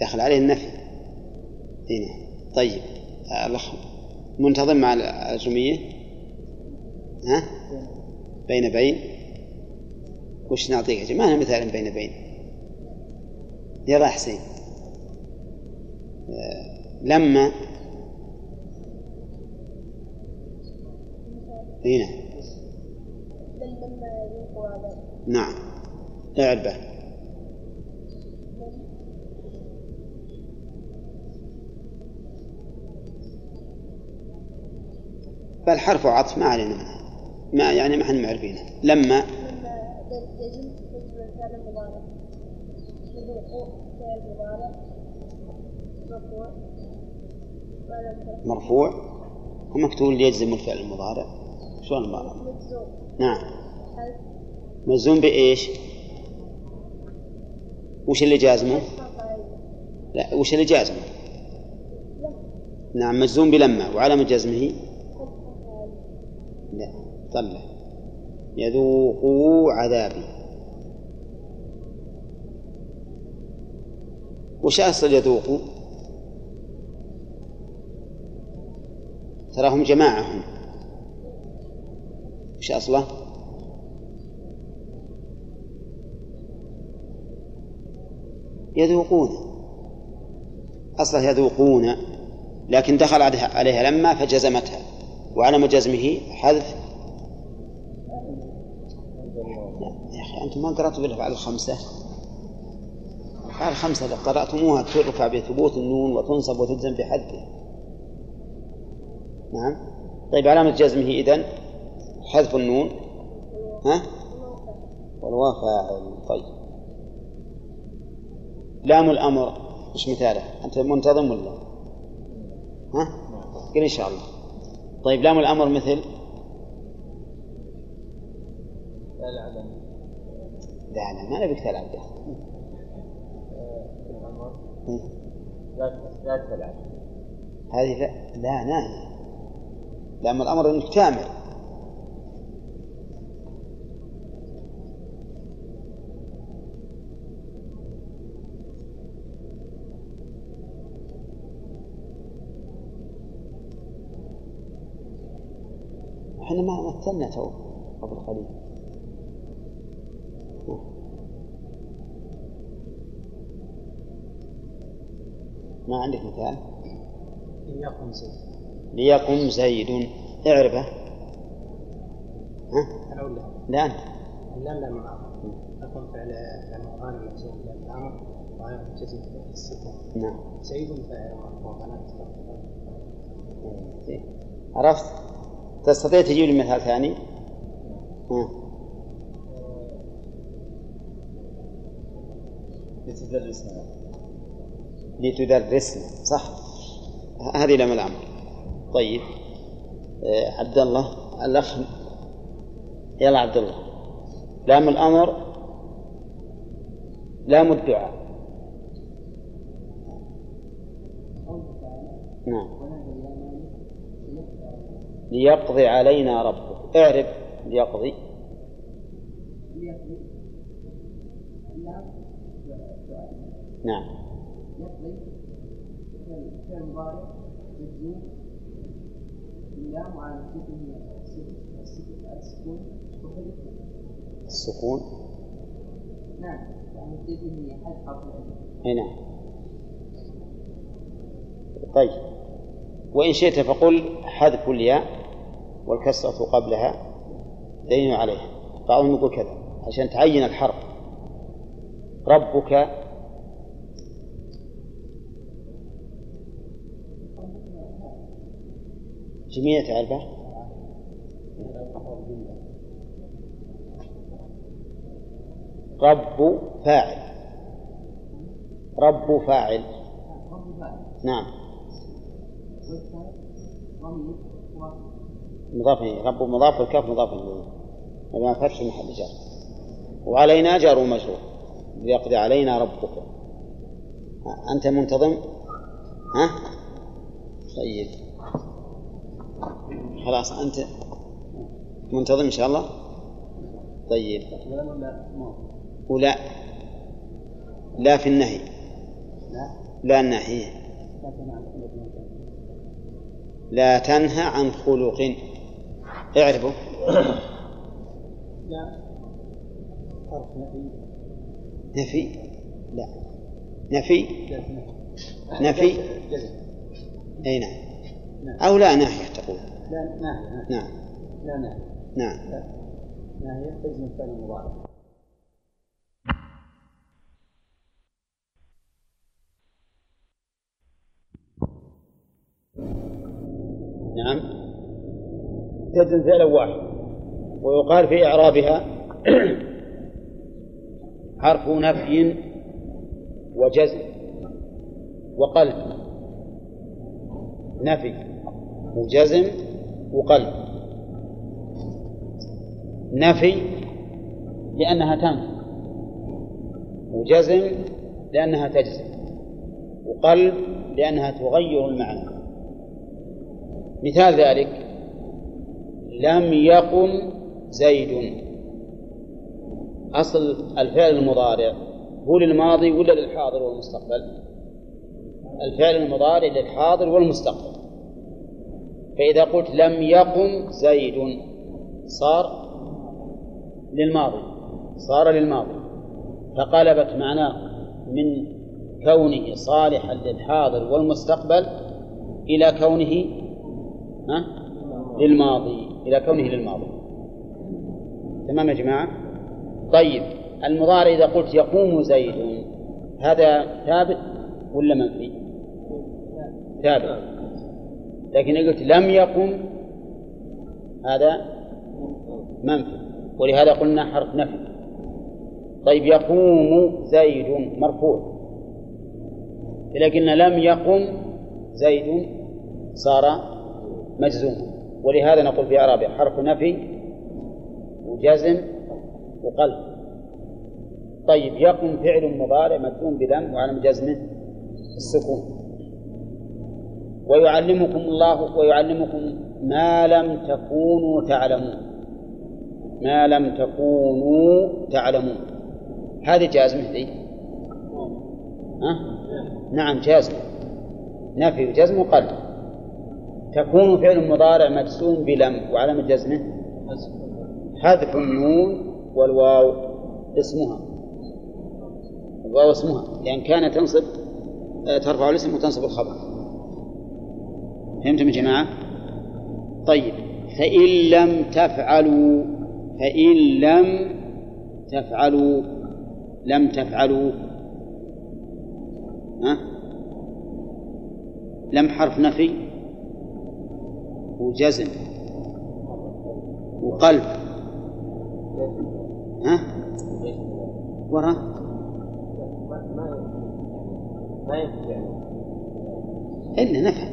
دخل عليه النفي. أي نعم. طيب. الأخ منتظم مع الأجرمية ها؟ بين بين. وش نعطيك يا جماعة؟ مثال بين بين. يلا حسين. لما؟ هنا نعم. اعربه بل حرف عطف ما علينا. منه ما يعني ما إحنا معرفينه. لما مرفوع. ومكتوب ليجزم الفعل المضارع. شلون المضارع؟ نعم. مجزوم بإيش؟ وش اللي جازمه؟ لا وش اللي جازمه؟ نعم مجزوم بلما وعلامة جزمه لا طلع يذوقوا عذابي وش أصل يذوقوا؟ تراهم جماعة هم وش أصله؟ يذوقون أصله يذوقون لكن دخل عليها لما فجزمتها. وعلم جزمه حذف. يا أخي أنتم ما قرأتوا بالأفعال الخمسة؟ الأفعال الخمسة قرأتموها ترفع بثبوت النون وتنصب وتجزم بحذفها نعم. طيب علامة جزمه إذن حذف النون. ها؟ والواو فاعل. طيب. لام الأمر مش مثاله أنت منتظم ولا ها قل إن شاء الله طيب لام الأمر مثل لا لا ما نبيك تلعب به لا تلعب هذه لا لا ناهية لام الأمر أنك تعمل إحنا ما مثلنا تو قبل قليل ما عندك مثال؟ ليقم زيد. ليقم زيد. اعرفه. ها؟ أنا ولا لا. أنت لا لا ما أقوم فعل فعل مضارع مجزوم بالأمر وغير مجزم بالسكون نعم. زيد فاعل مرفوع زين. عرفت؟ تستطيع تجيب لي مثال ثاني؟ ها. لتدرسنا لتدرسنا صح. هذه لام الأمر طيب. آه، عبد الله الأخ يلا عبد الله. لام الأمر لام الدعاء نعم. ليقضي علينا ربك اعرف ليقضي. نعم. السكون. نعم يعني نعم. طيب. وإن شئت فقل حذف الياء. والكسرة قبلها دليل عليه بعضهم يقول كذا عشان تعين الحرف. ربك جميع تعرفه رب فاعل. رب فاعل. نعم. مضاف رب مضاف والكاف مضاف إليه. مبنى فتح محل جار. وعلينا جار ومجرور ليقضي علينا ربك. أنت منتظم؟ ها؟ طيب. خلاص أنت منتظم إن شاء الله؟ طيب. ولا لا في النهي. لا النهي. لا تنهى عن خلق. اعرفوا. لا. حرف نفي. نفي؟ لا. نفي؟ نفي؟ أي نعم. أو لا ناحيه تقول. لا ناهية. نعم. لا ناهية. نعم. ناهية. تجزم فعل المضارع نعم. تجزم فعلا واحد. ويقال في إعرابها حرف نفي وجزم وقلب. نفي وجزم وقلب. نفي لأنها تنفي وجزم لأنها تجزم. وقلب لأنها تغير المعنى. مثال ذلك لم يقم زيد. أصل الفعل المضارع هو للماضي ولا للحاضر والمستقبل؟ الفعل المضارع للحاضر والمستقبل. فإذا قلت لم يقم زيد صار للماضي صار للماضي. فقلبت معناه من كونه صالحا للحاضر والمستقبل إلى كونه؟ للماضي. إلى كونه للماضي. تمام يا جماعة؟ طيب المضارع إذا قلت يقوم زيد هذا ثابت ولا منفي؟ ثابت. لكن إذا قلت لم يقم هذا منفي. ولهذا قلنا حرف نفي. طيب يقوم زيد مرفوع. إذا قلنا لم يقم زيد صار مجزوما ولهذا نقول في إعرابه حرف نفي وجزم وقلب. طيب يقم فعل مضارع مجزوم بلم وعلم جزمه السكون. ويعلمكم الله ويعلمكم ما لم تكونوا تعلمون. ما لم تكونوا تعلمون. هذه جازمة ذي ها؟ نعم جازمة نفي وجزم وقلب. تكون فعل مضارع مجزوم بلم وعلامة جزمه حذف النون والواو اسمها الواو اسمها لأن كان تنصب ترفع الاسم وتنصب الخبر فهمتم يا جماعة؟ طيب فإن لم تفعلوا فإن لم تفعلوا لم تفعلوا ها؟ لم حرف نفي وجزم وقلب. ها؟ وراء ما ينفع إلا نفعل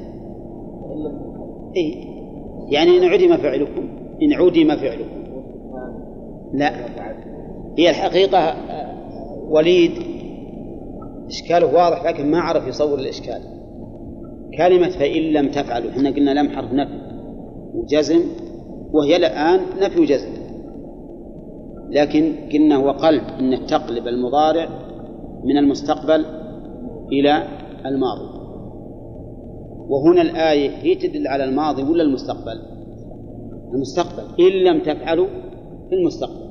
إيه. يعني إن عدم فعلكم إن عدم فعلكم. لا. هي الحقيقة وليد إشكاله واضح لكن ما عرف يصور الإشكال. كلمة فإن لم تفعلوا إحنا قلنا لم حرف نفي وجزم وهي الآن نفي وجزم لكن قلنا هو قلب أن تقلب المضارع من المستقبل إلى الماضي. وهنا الآية هي تدل على الماضي ولا المستقبل؟ المستقبل إن لم تفعلوا في المستقبل.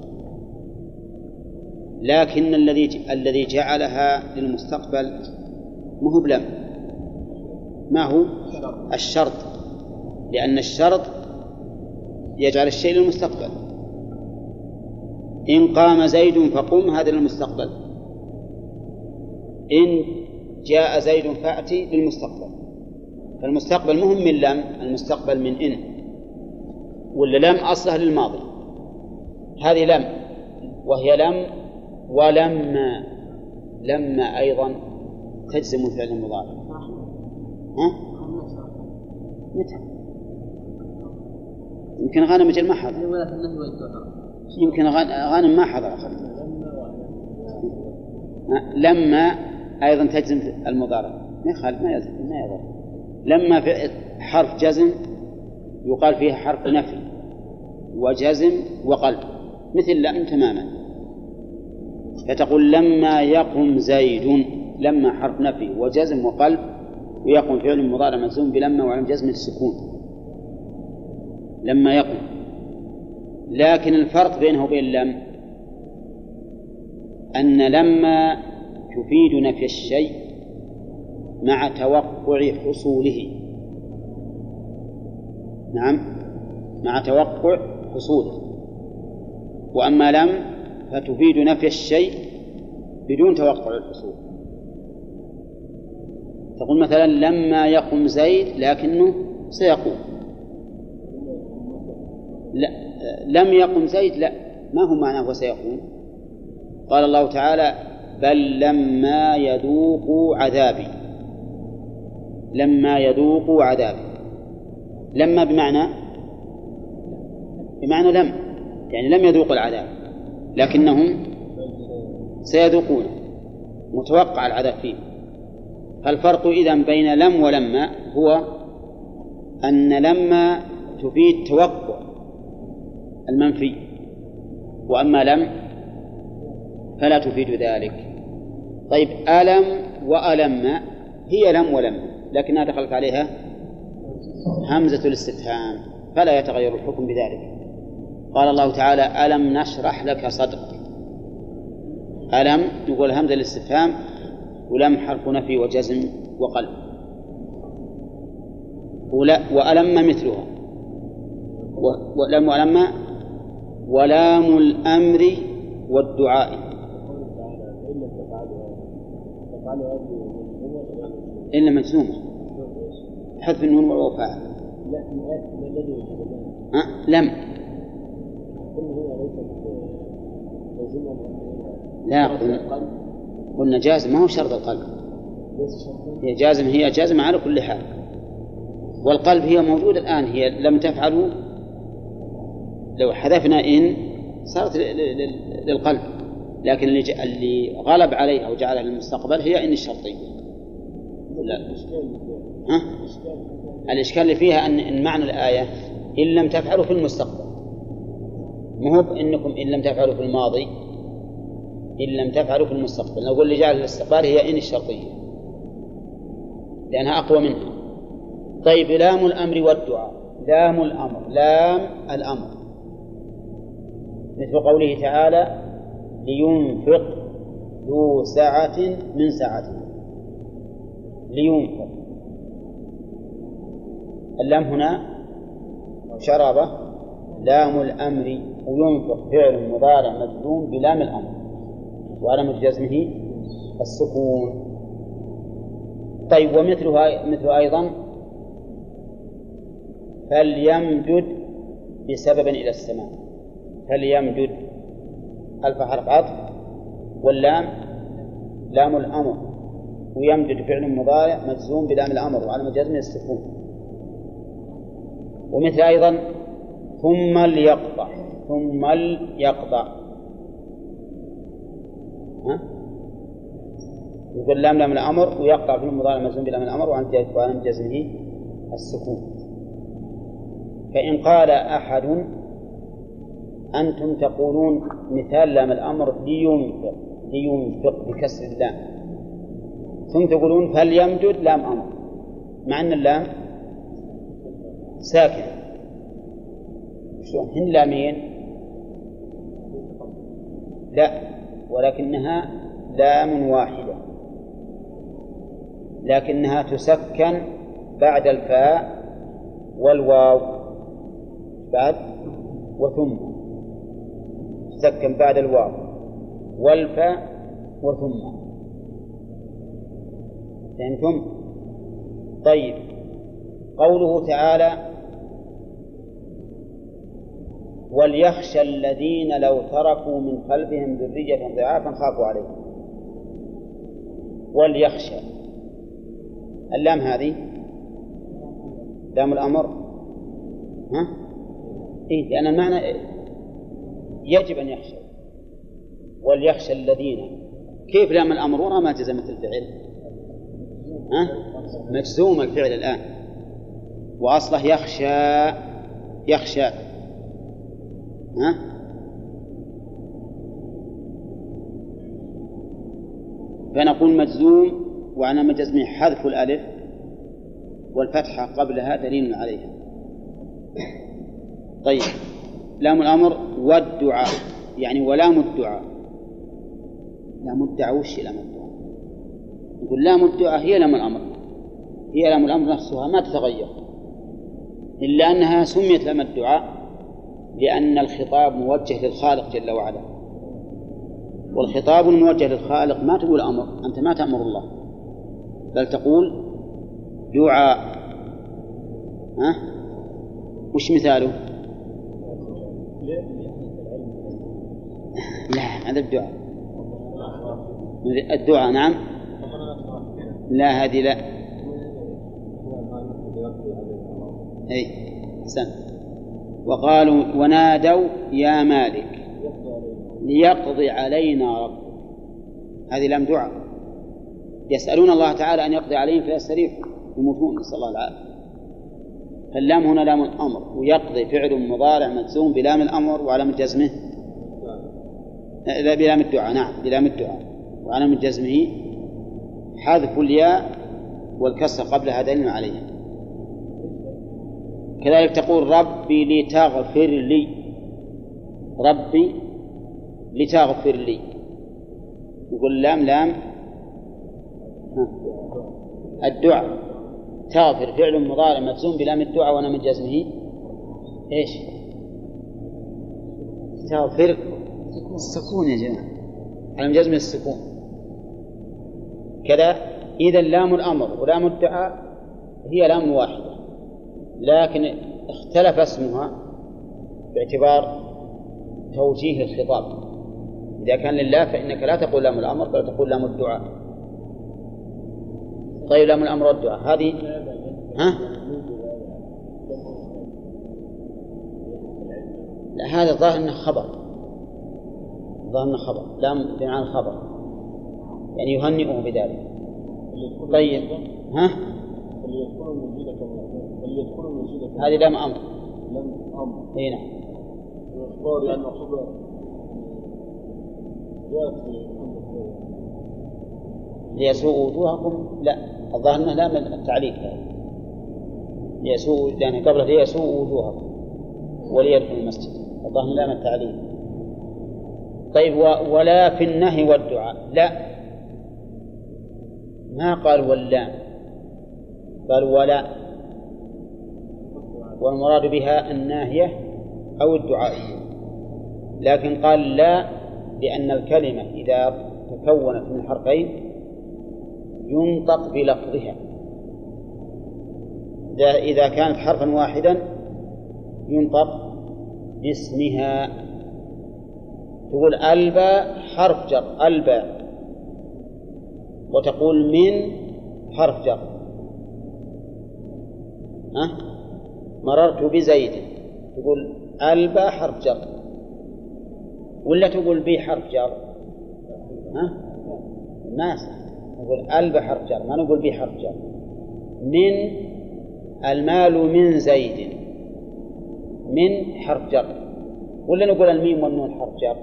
لكن الذي الذي جعلها للمستقبل مو بلم ما هو؟ الشرط. لأن الشرط يجعل الشيء للمستقبل. إن قام زيد فقم هذا للمستقبل. إن جاء زيد فأتي للمستقبل. فالمستقبل مهم من لم المستقبل من إن. ولا لم أصلها للماضي. هذه لم وهي لم ولما لما أيضا تجزم فعل المضارع ها؟ متى؟ يمكن غانم مجل ما حضر. يمكن غان- غانم ما حضر. أخذ لما أيضا تجزم المضارع. ما يخالف ما يزل ما يضر. لما في حرف جزم يقال فيها حرف نفي. وجزم وقلب. مثل لم تماما. فتقول لما يقم زيد لما حرف نفي وجزم وقلب ويقم فعل مضارع مجزوم بلما وعلم جزم السكون. لما يقم لكن الفرق بينه وبين لم أن لما تفيد نفي الشيء مع توقع حصوله. نعم مع توقع حصوله. وأما لم فتفيد نفي الشيء بدون توقع الحصول. تقول مثلا لما يقم زيد لكنه سيقوم. لا لم يقم زيد لا. ما هو معناه وسيقوم قال الله تعالى بل لما يذوقوا عذابي. لما يذوقوا عذابي. لما بمعنى؟ بمعنى لم. يعني لم يذوقوا العذاب. لكنهم سيذوقونه متوقع العذاب فيه فالفرق إذا بين لم ولما هو أن لما تفيد توقع. المنفي. وأما لم فلا تفيد ذلك. طيب ألم وألم هي لم ولم لكنها دخلت عليها همزة الاستفهام فلا يتغير الحكم بذلك. قال الله تعالى ألم نشرح لك صدرك. ألم يقول همزة الاستفهام ولم حرف نفي وجزم وقلب. ولا وألم مثلها. ولم ولم ولام الأمر والدعاء. إلا مجزومة حذف النون أه؟ لم لا قلنا قلنا جازم. ما هو شرط القلب. هي جازم هي جازمة على كل حال. والقلب هي موجودة الآن هي لم تفعلوا لو حذفنا إن صارت للقلب لكن اللي, اللي غلب عليها وجعلها للمستقبل هي إن الشرطية. لا. ها؟ الإشكال اللي فيها أن إن معنى الآية إن لم تفعلوا في المستقبل. مو هو بأنكم إن لم تفعلوا في الماضي إن لم تفعلوا في المستقبل. نقول اللي جعل الاستقبال هي إن الشرطية. لأنها أقوى منها. طيب لام الأمر والدعاء. لام الأمر. لام الأمر. مثل قوله تعالى لينفق ذو سعة من سعته. لينفق. اللام هنا شرابة لام الأمر وينفق فعل مضارع مجزوم بلام الأمر. وعلامة جزمه السكون. طيب ومثلها مثل أيضا فليمدد بسبب إلى السماء. فليمدد ألف حرف عطف؟ واللام لام الأمر. ويمدد فعل مضارع مجزوم بلام الأمر وعلامة جزمه السكون. ومثل أيضا ثم ليقطع ثم ليقطع. ها؟ يقول لام لام الأمر ويقطع في المضارع مجزوم بلام الأمر وعن جزمه السكون. فإن قال أحد أنتم تقولون مثال لام الأمر لينفق لينفق بكسر اللام. ثم تقولون فليمدد لام أمر. مع أن اللام ساكنة. شلون؟ هن لامين؟ لا ولكنها لام واحدة. لكنها تسكن بعد الفاء والواو. بعد وثم. مسكن بعد الواو. والفاء وثم. فهمتم؟ طيب. قوله تعالى وليخشى الذين لو تركوا من خلفهم ذرية ضعافا خافوا عليهم. وليخشى. اللام هذه؟ لام الأمر. ها؟ إيه لأن المعنى يجب أن يخشى وليخشى الذين. كيف لام الأمر ما جزمت الفعل؟ ها؟ مجزوم الفعل الآن. وأصله يخشى يخشى. ها؟ فنقول مجزوم وعلى مجزمه حذف الألف والفتحة قبلها دليل عليها. طيب. لام الأمر والدعاء يعني ولام الدعاء. لام الدعاء وش لام الدعاء؟ نقول لام الدعاء هي لام الأمر. هي لام الأمر نفسها ما تتغير. إلا أنها سميت لام الدعاء لأن الخطاب موجه للخالق جل وعلا. والخطاب الموجه للخالق ما تقول أمر أنت ما تأمر الله. بل تقول دعاء. ها؟ وش مثاله؟ لا هذا الدعاء. الدعاء نعم. لا هذه لا. أي احسنت وقالوا ونادوا يا مالك ليقضي علينا ربك. هذه لم دعاء. يسألون الله تعالى أن يقضي عليهم فيستريحوا يموتون نسأل الله العافية. فاللام هنا لام الأمر ويقضي فعل مضارع مجزوم بلام الأمر وعلامة جزمه. لا بلام الدعاء نعم بلام الدعاء وعلامة جزمه. حذف الياء والكسر قبلها دليل عليها كذلك تقول ربي لتغفر لي. ربي لتغفر لي. يقول لام لام. الدعاء. تغفر فعل مضارع مجزوم بلام الدعاء وأنا من جزمه. إيش؟ تغفر السكون يا جماعة. على جزم السكون. كذا. اذا لام الأمر ولام الدعاء هي لام واحدة. لكن اختلف اسمها باعتبار توجيه الخطاب. إذا كان لله فإنك لا تقول لام الأمر بل تقول لام الدعاء. طيب لام الأمر والدعاء. هذه ها؟ لا هذا ظاهر إنه خبر. ظاهر إنه خبر. لام بمعنى الخبر. يعني يهنئه بذلك. طيب. ها؟ هذه لام أمر. لم أمر إي نعم. واخبار يعني ليسوء وجوهكم؟ لا. الظاهر انه لام التعليق. ليسوء يعني قبله ليسوء وجوهكم وليدخل المسجد. الظاهر لام التعليق. طيب. ولا في النهي والدعاء. لا. ما قال واللام قال ولا. والمراد بها الناهية أو الدعائية لكن قال لا لأن الكلمة إذا تكونت من حرفين ينطق بلفظها. إذا كانت حرفا واحدا ينطق باسمها. تقول الباء حرف جر الباء وتقول من حرف جر. ها؟ مررت بزيد. تقول الباء حرف جر. ولا تقول بي حرف جر؟ ها؟ ما صح. نقول الباء حرف جر ما نقول بي حرف جر. من المال من زيد. من حرف جر. ولا نقول الميم والنون حرف جر؟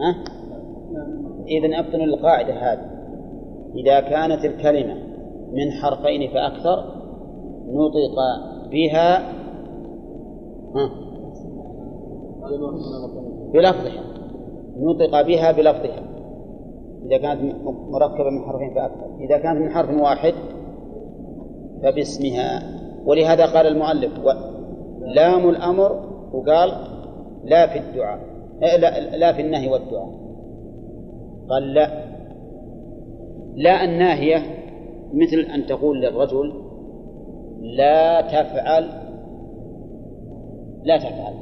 ها؟ إذا أبطن القاعدة هذه. إذا كانت الكلمة من حرفين فأكثر نطق بها ها؟ بلفظها. نطق بها بلفظها. إذا كانت مركبة من حرفين فأكثر. إذا كانت من حرف واحد فباسمها. ولهذا قال المؤلف لام الأمر وقال لا في الدعاء. إيه، لا, لا في النهي والدعاء. قال لا. لا الناهية مثل أن تقول للرجل لا تفعل لا تفعل.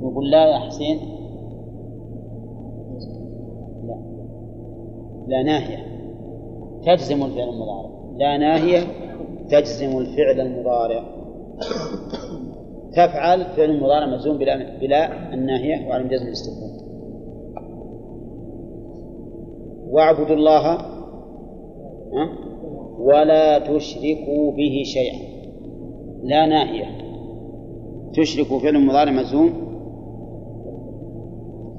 نقول لا يا حسين لا لا ناهية. تجزم الفعل المضارع. لا ناهية تجزم الفعل المضارع. تفعل فعل مضارع مجزوم بلا بلا الناهية وعلى جزم الاستثناء واعبدوا الله ولا تشركوا به شيئا. لا ناهية. تشركوا فعل مضارع مجزوم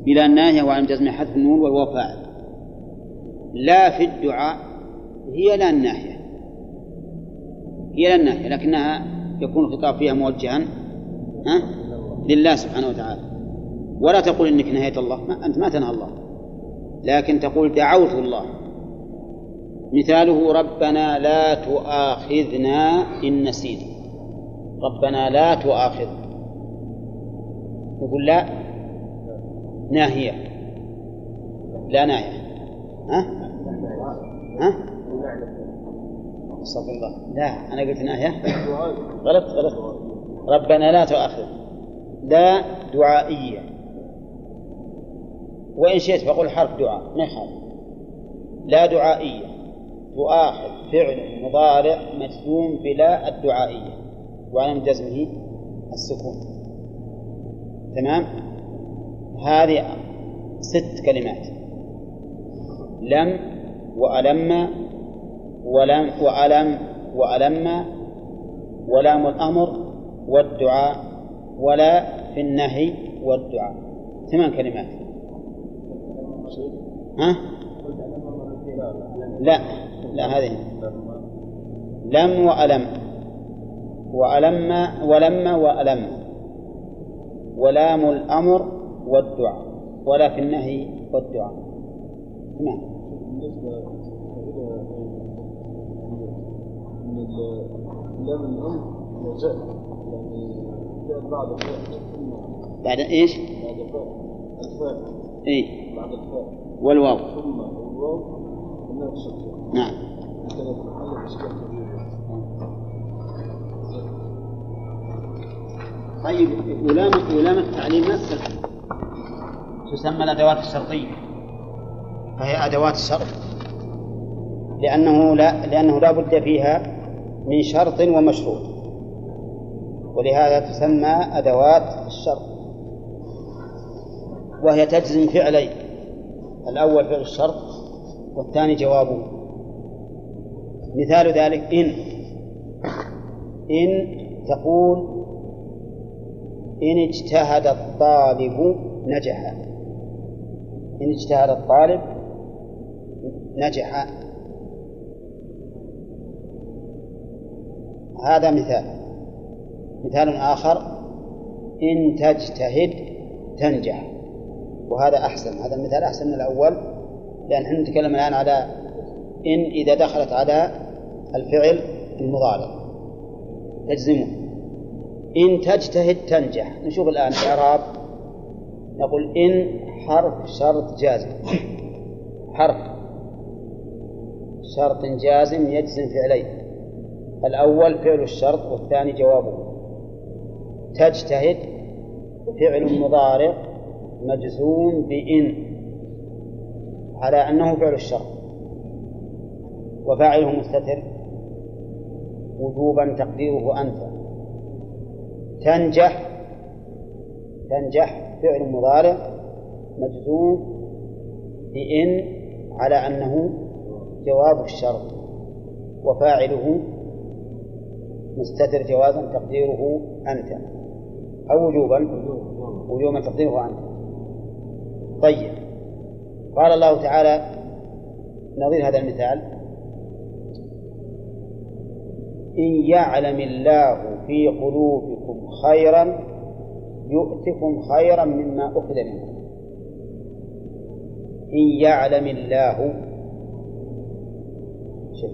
بلا الناهية وعلى جزم حذف النون والواو فاعل. لا في الدعاء هي لا الناهية هي لا الناهية لكنها يكون الخطاب فيها موجها ها؟ لله سبحانه وتعالى. ولا تقول إنك نهيت الله ما أنت ما تنهى الله. لكن تقول دعوت الله. مثاله ربنا لا تؤاخذنا إن نسينا. ربنا لا تؤاخذنا. يقول لا ناهية. لا ناهية. ها؟ ها؟ استغفر الله. لا أنا قلت ناهية غلط غلط. ربنا لا تؤاخذ. لا دعائية. وإن شئت فقل حرف دعاء. ما يخالف. لا دعائية. تؤاخذ فعل مضارع مجزوم بلا الدعائية. وعلم جزمه السكون. تمام؟ هذه ست كلمات. لم وألم ولم وألم وألم ولام الأمر والدعاء ولا في النهي والدعاء. ثمان كلمات. ها؟ لا لا هذه. لم وألم. وألم ولم وألم. ولام الأمر والدعاء. ولا في النهي والدعاء. نعم لام الأمر بعد بعد إيش؟ بعد الفاء الفاء اي بعد الفاء والواو. ثم والواو نعم. طيب ولام ولام التعليم نفسها. تسمى الأدوات الشرطية. فهي أدوات الشرط لأنه لا لأنه لا بد فيها من شرط ومشروط. ولهذا تسمى أدوات الشرط. وهي تجزم فعلين. الأول فعل الشرط والثاني جوابه. مثال ذلك إن إن تقول إن اجتهد الطالب نجح إن اجتهد الطالب نجح. هذا مثال. مثال آخر. إن تجتهد تنجح. وهذا أحسن. هذا المثال أحسن من الأول لأن إحنا نتكلم الآن على إن إذا دخلت على الفعل المضارع. تجزمه. إن تجتهد تنجح. نشوف الآن الإعراب نقول إن حرف شرط جازم. حرف. شرط جازم يجزم فعلين الأول فعل الشرط والثاني جوابه. تجتهد فعل مضارع مجزوم بإن على أنه فعل الشرط. وفاعله مستتر وجوبا تقديره أنت. تنجح تنجح فعل مضارع مجزوم بإن على أنه جواب الشرط وفاعله مستتر جوازا تقديره أنت أو وجوبا وجوبا تقديره عنه طيب. قال الله تعالى نظير هذا المثال. إن يعلم الله في قلوبكم خيرا يؤتكم خيرا مما أخذ منكم إن يعلم الله شوف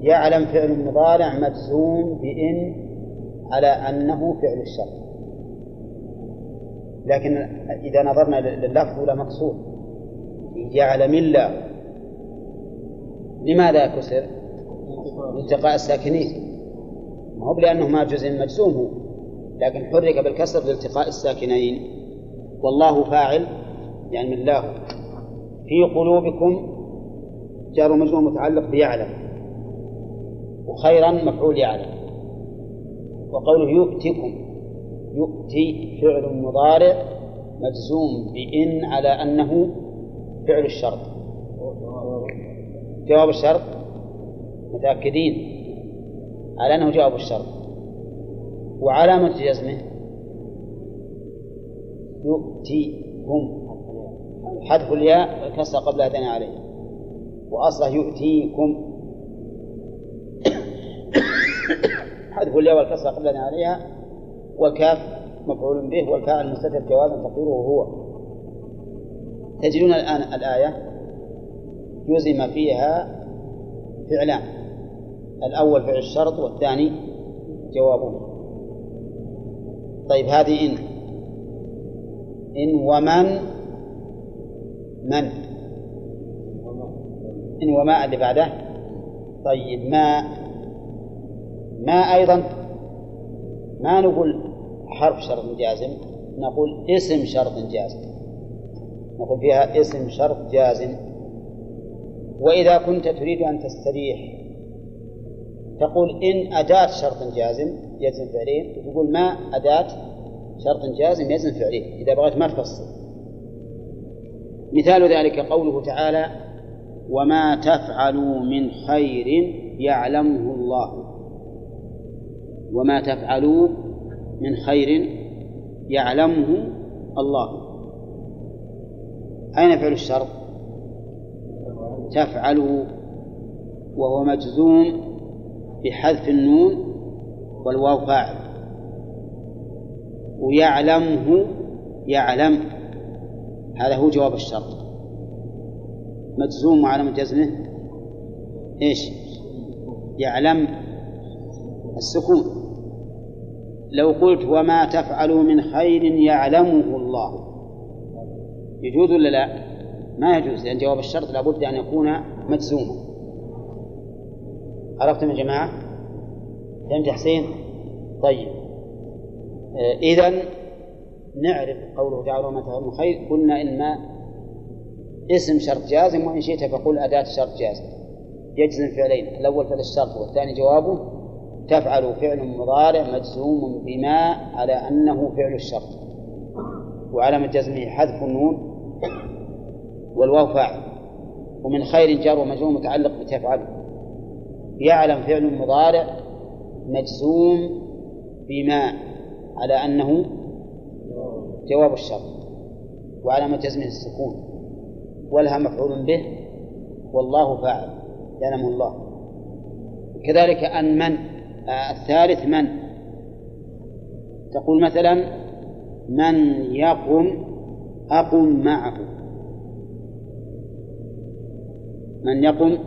يعلم فعل مضارع مجزوم بإن على أنه فعل الشر لكن إذا نظرنا لللفظ ولا مقصود. جعل من الله لماذا كسر؟ لالتقاء الساكنين. ما هو لأنه ما جزء مجزوم هو. لكن حرك بالكسر لالتقاء الساكنين. والله فاعل يعني الله. في قلوبكم جار مجرور متعلق بيعلم. وخيرا مفعول يعلم. وقوله يؤتكم يؤتي فعل مضارع مجزوم بإن على أنه فعل الشرط. جواب الشرط؟ متأكدين؟ على أنه جواب الشرط. وعلامة جزمه؟ يؤتيكم. حذف الياء الكسر قبل أذن عليه. وأصله يؤتيكم. حذف الياء والكسر قبل عليها والكاف مفعول به والفاعل المستتر جوازا تقديره هو. تجدون الآن الآية جزم فيها فعلان. الأول فعل الشرط والثاني جوابه طيب هذه إن. إن ومن من؟ إن وما اللي بعده. طيب ما ما أيضا ما نقول حرف شرط جازم نقول اسم شرط جازم. نقول فيها اسم شرط جازم. وإذا كنت تريد أن تستريح تقول إن أداة شرط جازم يزن فعلين وتقول ما أداة شرط جازم يزن فعلين إذا بغيت ما تفصل. مثال ذلك قوله تعالى وما تفعلوا من خير يعلمه الله. وما تفعلوا من خير يعلمه الله. أين فعل الشرط؟ تفعلوا وهو مجزوم بحذف النون والواو فاعل. ويعلمه يعلم. هذا هو جواب الشرط. مجزوم وعلامة جزمه إيش؟ يعلم السكون. لو قلت وما تفعلوا من خير يعلمه الله يجوز ولا لا؟ ما يجوز لأن جواب الشرط لابد أن يكون مجزوما عرفتم يا جماعة؟ فهمت يا حسين؟ طيب آه إذا نعرف قوله تعالى وما تفعلوا من خير قلنا إن ما اسم شرط جازم وإن شئت فقل أداة شرط جازم يجزم فعلين الأول فعل الشرط والثاني جوابه تفعل فعل مضارع مجزوم بما على أنه فعل الشرط. وعلامة جزمه حذف النون والواو فاعل. ومن خير جار ومجزوم متعلق بتفعل يعلم فعل مضارع مجزوم بما على أنه جواب الشرط. وعلامة جزمه السكون. ولها مفعول به والله فاعل. يعلمه الله. كذلك أن من الثالث من؟ تقول مثلا من يقم أقم معه. من يقم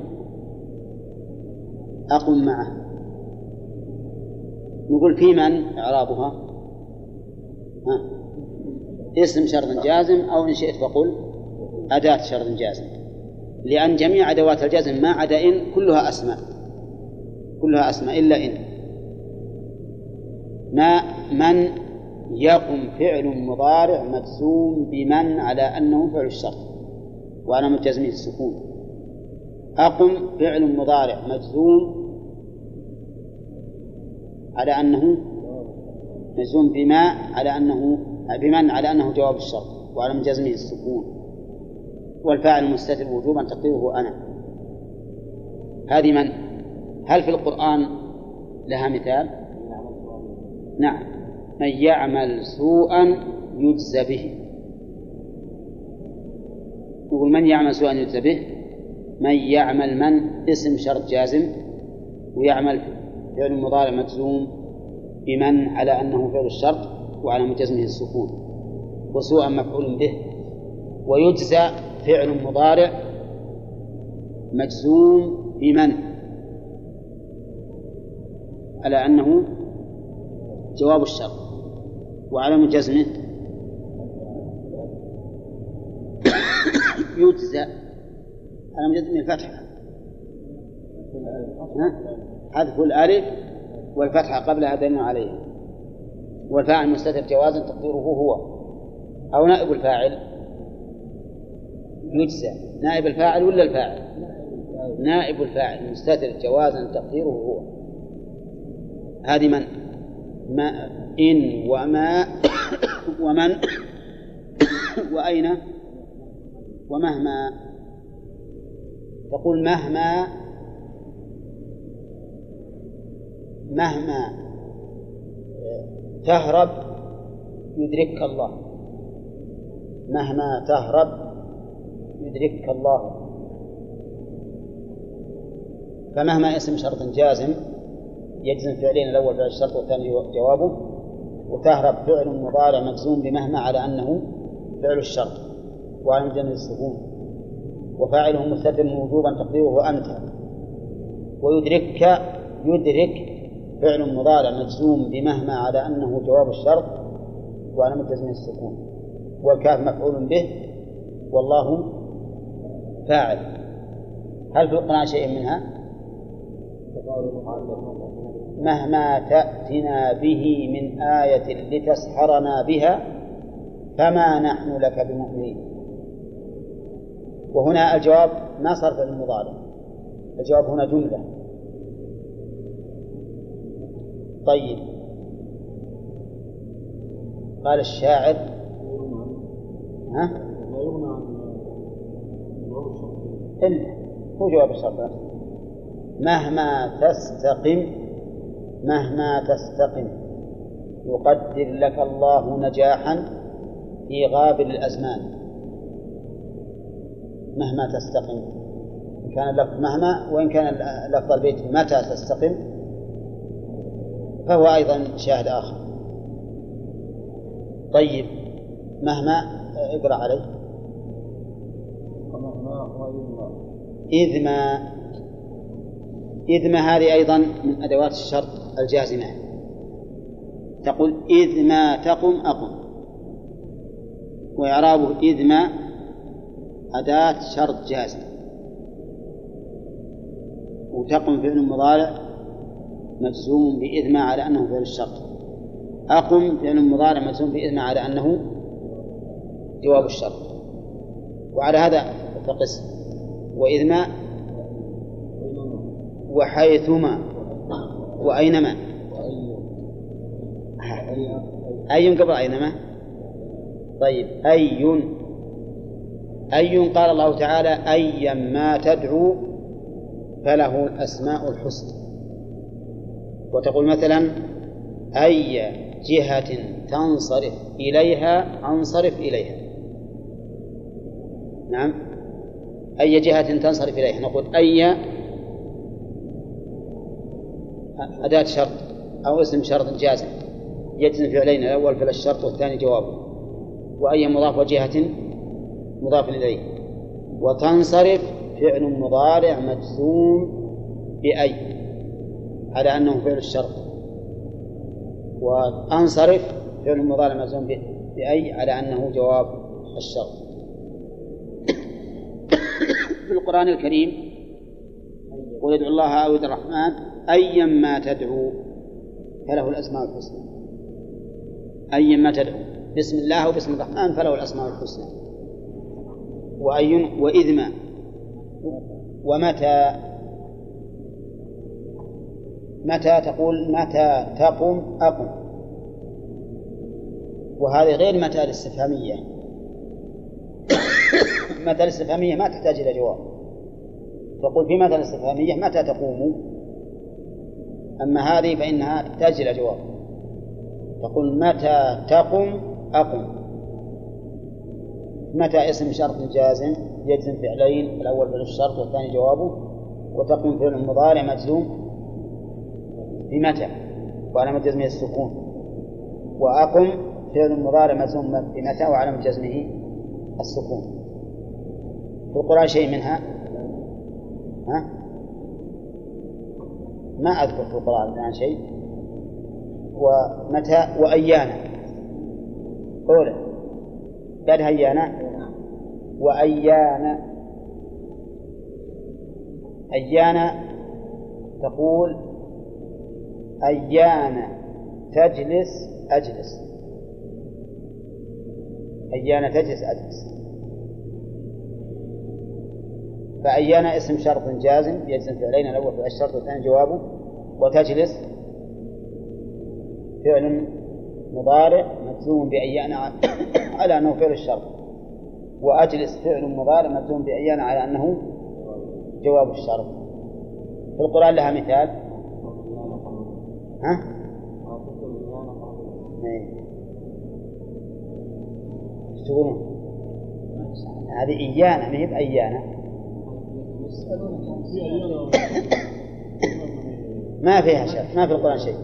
أقم معه. نقول في من؟ إعرابها. ها. اسم شرط جازم أو إن شئت فقل أداة شرط جازم. لأن جميع أدوات الجزم ما عدا إن كلها أسماء. كلها أسماء إلا إن. ما من يقم فعل مضارع مجزوم بمن على أنه فعل الشرط وأنا مجزمين السكون أقم فعل مضارع مجزوم على أنه مجزوم بما على أنه بمن على أنه جواب الشرط وعلى مجزمه السكون والفاعل المستتر وجوبا تقديره أنا. هذه من؟ هل في القرآن لها مثال؟ نعم. من يعمل سوءا يجزى به. يقول من يعمل سوءا يجزى به؟ من يعمل من؟ اسم شرط جازم. ويعمل فعل مضارع مجزوم بمن؟ على أنه فعل الشرط وعلى مجزمه السكون. وسوءا مفعول به. ويجزى فعل مضارع مجزوم بمن؟ على أنه جواب الشرط وعلم جزمه. يجزى. مجزم من الفتحة. حذف الألف والفتحة قبلها دليل عليها والفاعل مستتر جوازا تقديره هو. أو نائب الفاعل. يجزى. نائب الفاعل ولا الفاعل؟ نائب الفاعل مستتر جوازا تقديره هو. هذه من؟ ما إن وما ومن وأين ومهما. تقول مهما مهما. تهرب يدركك الله. مهما تهرب يدركك الله. فمهما اسم شرط جازم يجزم فعلين. الأول فعل الشرط والثاني جوابه. وتهرب فعل مضارع مجزوم بمهما على أنه فعل الشرط. وعلى جمع السكون. وفاعله مستتر وجوبا تقديره أنت. ويدركك يدرك فعل مضارع مجزوم بمهما على أنه جواب الشرط. وعلى مجزم السكون. والكاف مفعول به. والله فاعل. هل في القرآن شيء منها؟ مهما تأتنا به من آية لتسحرنا بها فما نحن لك بمؤمنين. وهنا الجواب ما صار المضارع الجواب هنا جملة. طيب. قال الشاعر ها؟ إلا هو جواب الشرط مهما تستقم مهما تستقم. يقدر لك الله نجاحا في غابر الأزمان. مهما تستقم. إن كان اللفظ مهما وإن كان لفظ البيت متى تستقم فهو أيضا شاهد آخر. طيب مهما اقرأ عليه. إذ ما إذ ما هذه أيضا من أدوات الشرط. الجازمة. تقول إذ ما تقم أقم. وإعرابه إذ ما أداة شرط جازم. وتقم فعل مضارع مجزوم بإذ ما على أنه فعل الشرط. أقم فعل مضارع مجزوم بإذ ما على أنه جواب الشرط. وعلى هذا فقس وإذ ما وحيثما وأينما؟ أي قبل أينما؟ طيب أي أي قال الله تعالى أيا ما تدعو فله الأسماء الحسنى. وتقول مثلا أي جهة تنصرف إليها أنصرف إليها. نعم. أي جهة تنصرف إليها؟ نقول أي أداة شرط أو اسم شرط جازم. يجزم فعلين الأول فعل الشرط والثاني جوابه وأي مضاف وجهة؟ مضاف إليه. وتنصرف فعل مضارع مجزوم بأي على أنه فعل الشرط. وأنصرف فعل مضارع مجزوم بأي على أنه جواب الشرط. في القرآن الكريم قل ادعوا الله أو الرحمن أيا ما تدعو فله الأسماء الحسنى. أيا ما تدعو. بسم الله أو بسم الرحمن فله الأسماء الحسنى. وأي وإذ ما ومتى متى تقول متى تقم أقم. وهذه غير متى الاستفهامية. متى الاستفهامية؟ ما تحتاج إلى جواب. تقول في متى الاستفهامية؟ متى تقوم؟ أما هذه فإنها تحتاج إلى جواب. تقول متى تقم؟ أقم. متى اسم شرط جازم؟ يجزم فعلين الأول فعل الشرط والثاني جوابه. وتقوم فعل مضارع مجزوم بمتى؟ وعلامة جزمه السكون. وأقم فعل مضارع مجزوم بمتى؟ وعلامة جزمه السكون. في القرآن شيء منها؟ ها؟ ما أذكر في القرآن الآن شيء. ومتى؟ وأيانا. أولى بعد هيانا. وأيان أيان تقول أيان تجلس أجلس. أيان تجلس أجلس. فأيان اسم شرط جازم يجزم فعلين الأول في الشرط والثاني جوابه وتجلس فعل مضارع مجزوم بأيان على أنه فعل الشرط. وأجلس فعل مضارع مجزوم بأيان على أنه جواب الشرط. في القرآن لها مثال. ها؟ إيش تقولون؟ هذه إيانا ما هي بأيانا. ما فيها شيء ما في القرآن شيء.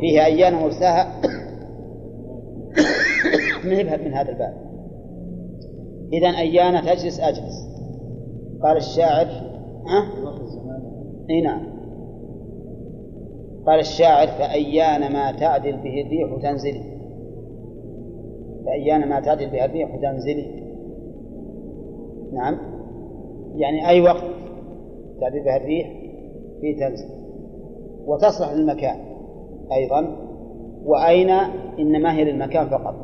فيها أيان مرساها من من هذا الباب. إذا أيان تجلس أجلس. قال الشاعر ها؟ إي نعم. قال الشاعر فأيان ما تعدل به الريح تنزلي فأيان ما تعدل به الريح تنزلي نعم. يعني أي وقت؟ تعدل بها الريح في تنزل وتصلح للمكان أيضا. وأين؟ إنما هي للمكان فقط.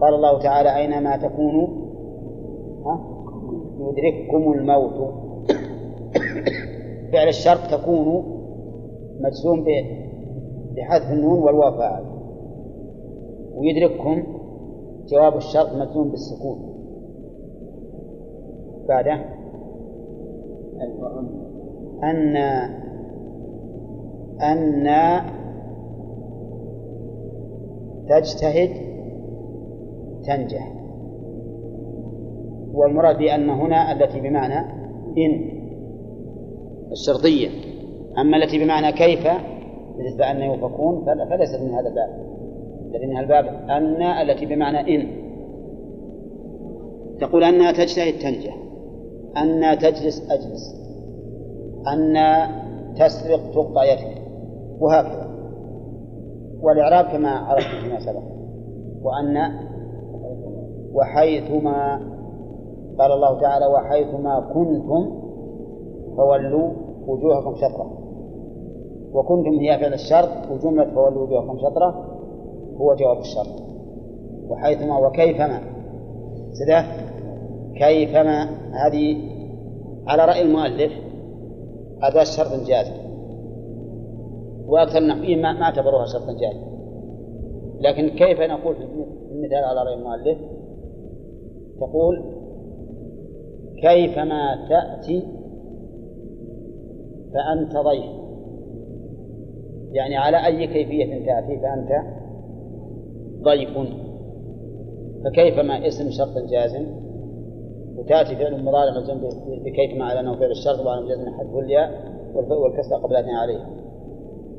قال الله تعالى أينما تكونوا يدرككم الموت. فعل الشرط تكون مجزوم بحذف النون والواو فاعل. ويدرككم جواب الشرط مجزوم بالسكون. بعده. أن أن تجتهد تنجح. والمراد بأن هنا التي بمعنى إن. الشرطية. أما التي بمعنى كيف بالنسبة أن يوفقون فليست من هذا الباب. من الباب أن التي بمعنى إن. تقول أنها تجتهد تنجح. أن تجلس أجلس. أن تسرق تقطع يدك. وهكذا. والإعراب كما عرفت فيما سبق. وأن وحيثما قال الله تعالى وحيثما كنتم فولوا وجوهكم شطرة. وكنتم هي فعل الشرط وجملة فولوا وجوهكم شطرة هو جواب الشرط. وحيثما وكيفما. سده كيفما هذه على رأي المؤلف أداة شرط جازم وأكثر النحويين ما اعتبروها شرطا جازما لكن كيف نقول في المثال على رأي المؤلف؟ تقول كيفما تأتي فأنت ضيف. يعني على أي كيفية تأتي فأنت ضيف. فكيفما اسم شرط جازم؟ وتأتي فعل مضارع مجزوم بكيفما على أنه فعل الشرط وعلى مجزم حذف الياء والكسر قبل أن عليه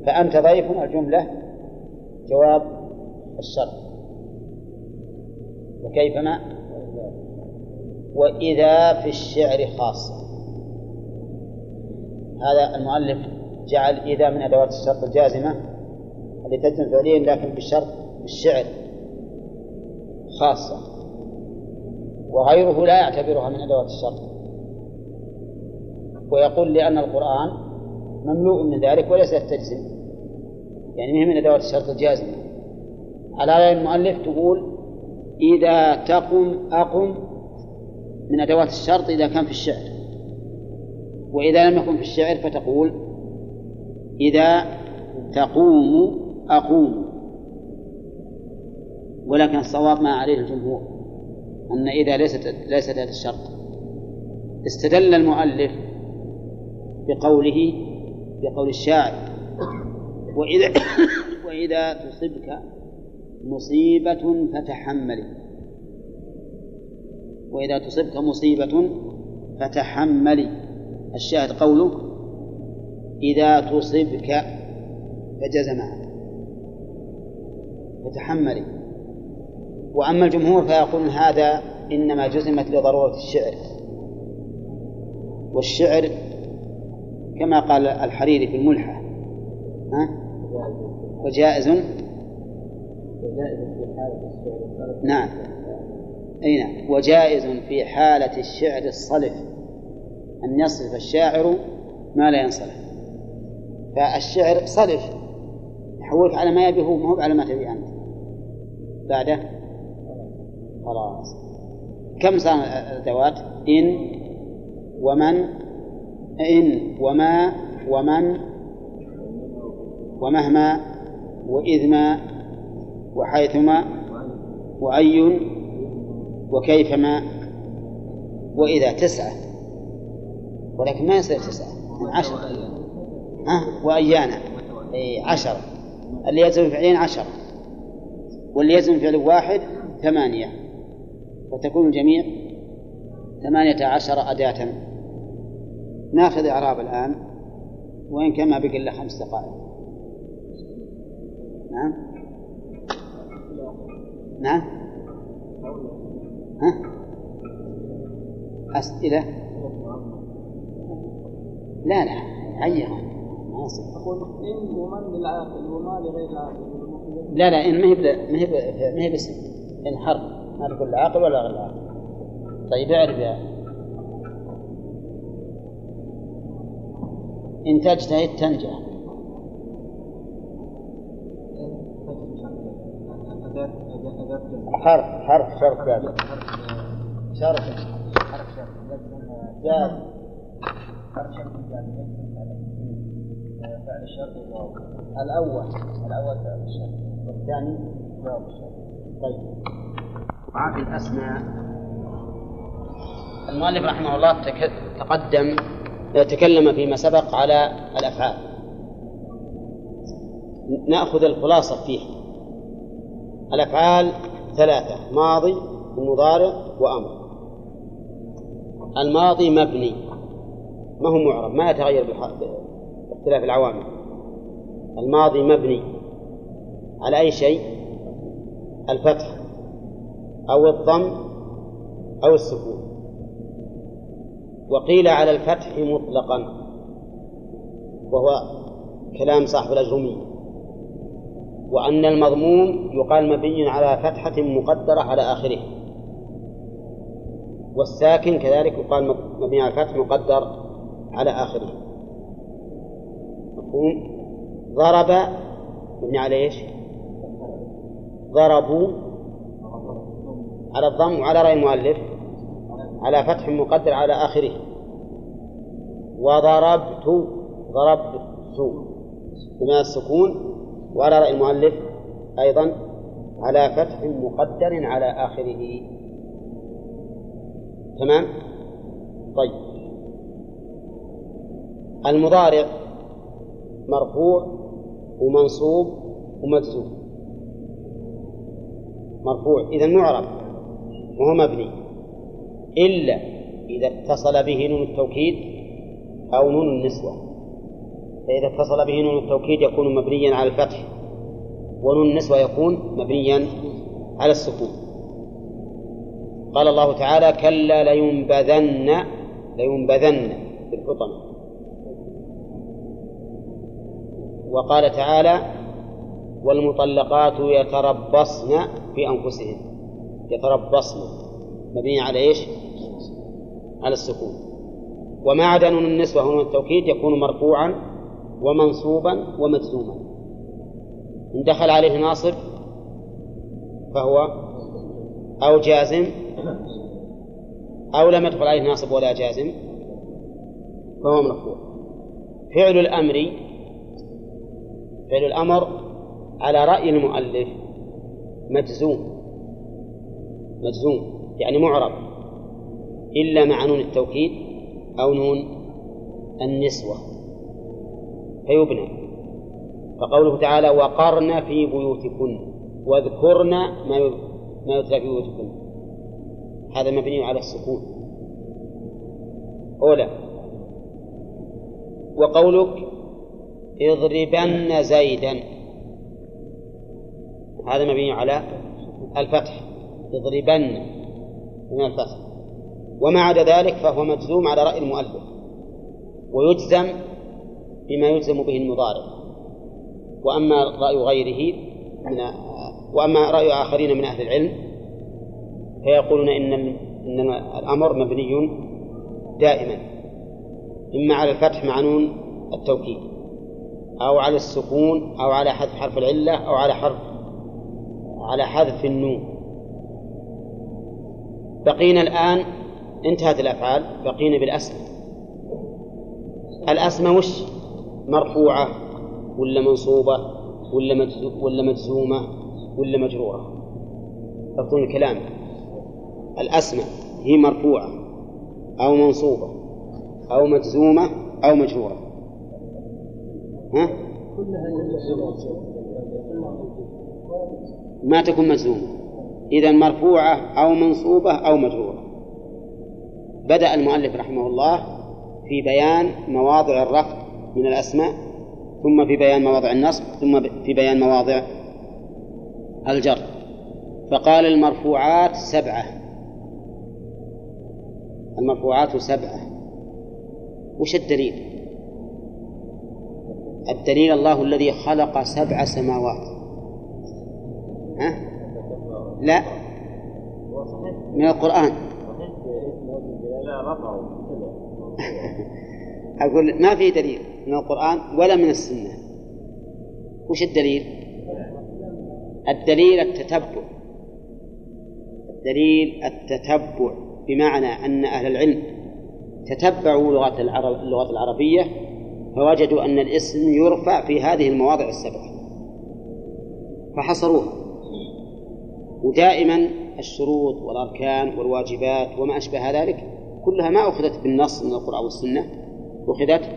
فأنت ضيف الجملة جواب الشرط. وكيفما وإذا في الشعر خاصة هذا المؤلف جعل إذا من أدوات الشرط الجازمة التي تجزم فعليا لكن بالشرط بالشعر خاصة. وغيره لا يعتبرها من أدوات الشرط ويقول لأن القرآن مملوء من ذلك وليس تجزم يعني من أدوات الشرط الجازمة على رأي المؤلف تقول إذا تقم أقم من أدوات الشرط إذا كان في الشعر. وإذا لم يكن في الشعر فتقول إذا تقوم أقوم. ولكن الصواب ما عليه الجمهور. أن إذا ليست ليست هذا الشرط. استدل المؤلف بقوله بقول الشاعر وإذا وإذا تصبك مصيبة فتحملي وإذا تصبك مصيبة فتحملي الشاهد قوله إذا تصبك فجزمها. فتحملي وأما الجمهور فيقولون هذا إنما جزمت لضرورة الشعر. والشعر كما قال الحريري في الملحة ها؟ وجائز؟ نعم. أي نعم. وجائز في حالة الشعر الصلف أن يصرف الشاعر ما لا ينصرف فالشعر صلف يحولك على ما يبي هو ما هو على ما تبي أنت. بعده؟ خلاص. كم صار الأدوات إن ومن إن وما ومن ومهما وإذما وحيثما وأي وكيفما وإذا تسعة. ولكن ما يصير تسعة عشرة ها؟ وأيانا. أي عشرة اللي يلزم فعلين عشرة واللي يلزم فعل واحد ثمانية. فتكون الجميع ثمانية عشر أداة. ناخذ إعراب الآن وإن كان ما بقي إلا خمس دقائق. نعم. نعم. ها؟ أسئلة؟ لا لا. ما يصير. أقول إن ومن للعاقل وما لغير العاقل. لا لا إن ما هي ما هي ما هي باسم إن ما تقول العاقل ولا غير العاقل طيب اعرف يا. إن تجتهد تنجح حرف حرف شرط جاز شرط حرف شرط حرف شرط فعل الشرط الأول. الأول فعل الشرط والثاني جواب الشرط طيب. وعن الأسماء. المؤلف رحمه الله تقدم تكلم فيما سبق على الأفعال. نأخذ الخلاصة فيه الأفعال ثلاثة ماضي ومضارع وأمر. الماضي مبني. ما هو معرب؟ ما يتغير باختلاف العوامل. الماضي مبني. على أي شيء؟ الفتح. أو الضم أو السكون. وقيل على الفتح مطلقا وهو كلام صاحب الأجرمية وأن المضموم يقال مبني على فتحة مقدرة على آخره. والساكن كذلك يقال مبني على فتح مقدر على آخره. مفهوم؟ ضرب مبني على إيش؟ ضربوا على الضم وعلى رأي المؤلف على فتح مقدر على آخره. وضربت ضربت بما السكون وعلى رأي المؤلف أيضا على فتح مقدر على آخره. تمام؟ طيب. المضارع مرفوع ومنصوب ومجزوم مرفوع. إذا معرب وهو مبني إلا إذا اتصل به نون التوكيد أو نون النسوة. فإذا اتصل به نون التوكيد يكون مبنيا على الفتح ونون النسوة يكون مبنيا على السكون. قال الله تعالى كلا لينبذن لينبذن في الحطمة. وقال تعالى والمطلقات يتربصن في أنفسهن. يتربصن مبني على إيش؟ على السكون. وما عدا نون النسوة ونون التوكيد يكون مرفوعا ومنصوبا ومجزوما إن دخل عليه ناصب فهو أو جازم أو لم يدخل عليه ناصب ولا جازم فهو مرفوع. فعل الأمر فعل الأمر على رأي المؤلف مجزوم. مجزوم يعني معرب إلا مع نون التوكيد أو نون النسوة. فيبنى. فقوله تعالى وقرن في بيوتكن واذكرن ما ما يتلى في بيوتكن. هذا مبني على السكون. أولى. وقولك اضربن زيدا. هذا مبني على الفتح. اضربن من الفتح وما عدا ذلك فهو مجزوم على رأي المؤلف ويجزم بما يجزم به المضارع. وأما رأي غيره من وأما رأي آخرين من أهل العلم فيقولون إن إن الأمر مبني دائما إما على الفتح مع نون التوكيد أو على السكون أو على حذف حرف العلة أو على حرف على حذف النون. بقينا الآن انتهت الأفعال بقينا بالأسماء الأسماء وش؟ مرفوعة ولا منصوبة ولا ولا مجزومة ولا مجرورة؟ تفضل الكلام الأسماء هي مرفوعة أو منصوبة أو مجزومة أو مجرورة. ها؟ ما تكون مجزومة. إذا مرفوعة أو منصوبة أو مجرورة. بدأ المؤلف رحمه الله في بيان مواضع الرفع من الأسماء ثم في بيان مواضع النصب ثم في بيان مواضع الجر. فقال المرفوعات سبعة. المرفوعات سبعة. وش الدليل؟ الدليل الله الذي خلق سبع سماوات. ها؟ لا. من القرآن. أقول ما في دليل من القرآن ولا من السنة. وش الدليل؟ الدليل التتبع. الدليل التتبع بمعنى أن أهل العلم تتبعوا لغة العرب اللغة العربية فوجدوا أن الاسم يرفع في هذه المواضع السبعة فحصروها. ودائما الشروط والأركان والواجبات وما أشبه ذلك كلها ما أخذت بالنص من القرآن والسنة أخذت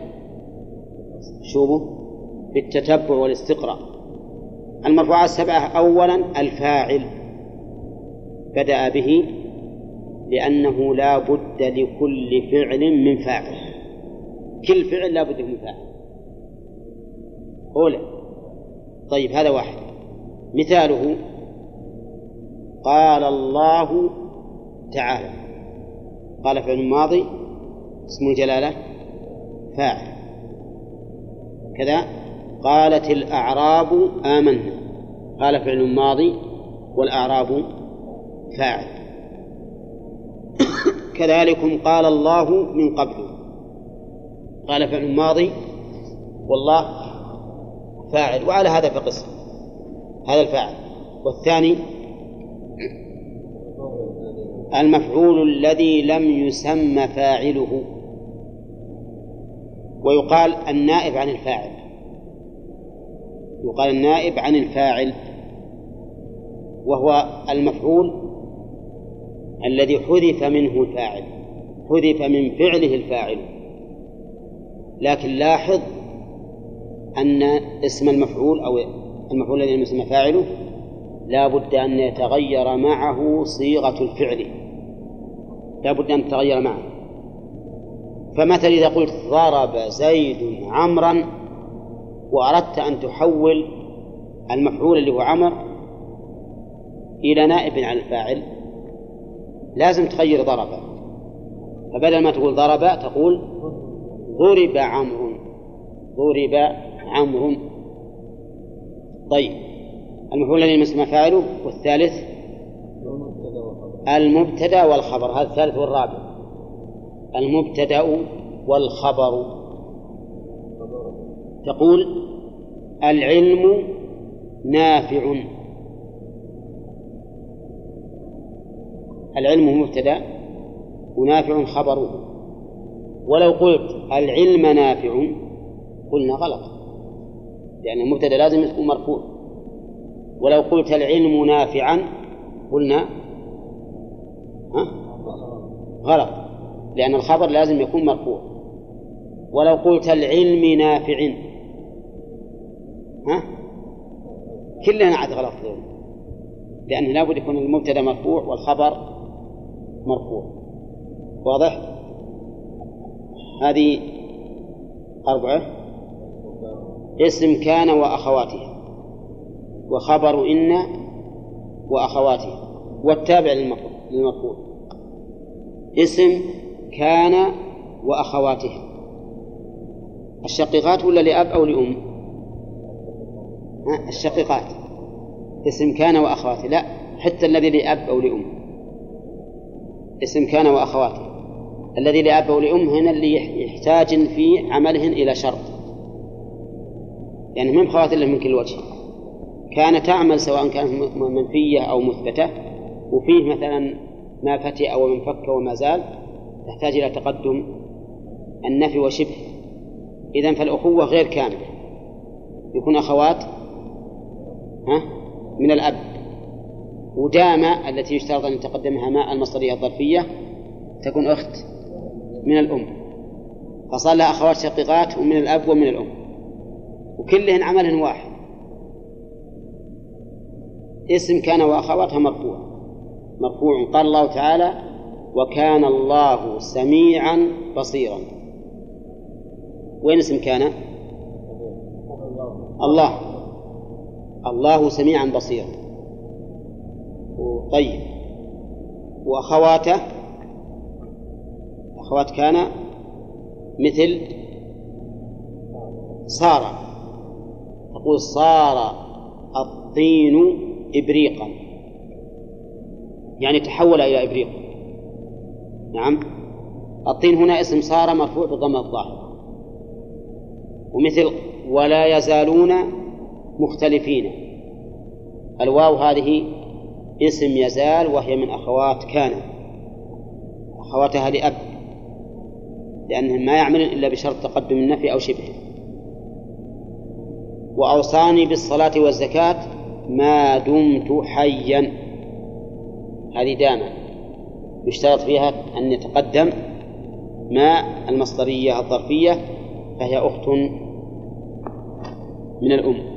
شوفوا بالتتبع والاستقراء. المرفوعات السبعة أولا الفاعل بدأ به لأنه لا بد لكل فعل من فاعل. كل فعل لا بد من فاعل. أولى طيب هذا واحد. مثاله قال الله تعالى. قال فعل ماضي اسم الجلالة فاعل. كذا. قالت الأعراب آمنا. قال فعل ماضي والأعراب فاعل. كذلكم قال الله من قبل. قال فعل ماضي والله فاعل. وعلى هذا فقس. هذا الفاعل. والثاني المفعول الذي لم يسمى فاعله. ويقال النائب عن الفاعل. يقال النائب عن الفاعل. وهو المفعول الذي حذف منه الفاعل. حذف من فعله الفاعل. لكن لاحظ أن اسم المفعول أو المفعول الذي يسمى فاعله لا بد أن يتغير معه صيغة الفعل. لا بد أن تتغير معه. فمثلا إذا قلت ضرب زيد عمرا وأردت أن تحول المفعول اللي هو عمر إلى نائب عن الفاعل لازم تغير ضرب فبدل ما تقول ضرب تقول ضرب عمرو. ضرب عمرو. طيب المفعول الذي مسمى فاعله والثالث المبتدا والخبر هذا الثالث والرابع. المبتدا والخبر. تقول العلم نافع. العلم مبتدا ونافع خبره ولو قلت العلم نافع قلنا غلط. لأن المبتدا لازم يكون مرفوع. ولو قلت العلم نافعا قلنا ها؟ غلط. لأن الخبر لازم يكون مرفوع. ولو قلت العلم نافع. ها؟ كلنا عاد غلط. دول لأنه لابد يكون المبتدأ مرفوع والخبر مرفوع. واضح؟ هذه أربعة. اسم كان وأخواتها وخبر إن وأخواتها والتابع للمرفوع اسم كان وأخواتها الشقيقات ولا لأب أو لأم؟ الشقيقات. اسم كان وأخواتها لا حتى الذي لأب أو لأم. اسم كان وأخواته. الذي لأب ولأم هنا اللي يحتاج في عملهن إلى شرط. يعني من خوات إلا من كل وجه. كان تعمل سواء كانت منفية أو مثبتة وفيه مثلا ما فتئ أو من فك وما زال تحتاج إلى تقدم النفي وشبه. إذا فالأخوة غير كاملة يكون أخوات ها من الأب. ودام التي يشترط أن يتقدمها ماء المصدرية الظرفية تكون أخت من الأم. فصار لها أخوات شقيقات ومن الأب ومن الأم. وكلهن عمل واحد. اسم كان وأخواتها مرفوع. مرفوع قال الله تعالى وكان الله سميعا بصيرا. وين اسم كان؟ الله. الله سميعا بصيرا. طيب. وأخواته؟ أخوات كان مثل صار تقول صار الطين إبريقا. يعني تحول إلى إبريق. نعم. الطين هنا اسم صار مرفوع بضم الظاهر. ومثل ولا يزالون مختلفين. الواو هذه اسم يزال وهي من أخوات كان. أخواتها لأب. لأنهم ما يعملون إلا بشرط تقدم النفي أو شبهه. وأوصاني بالصلاة والزكاة ما دمت حيا. هذه دامة يشترط فيها أن يتقدم ما المصدرية الظرفية فهي أخت من الأم.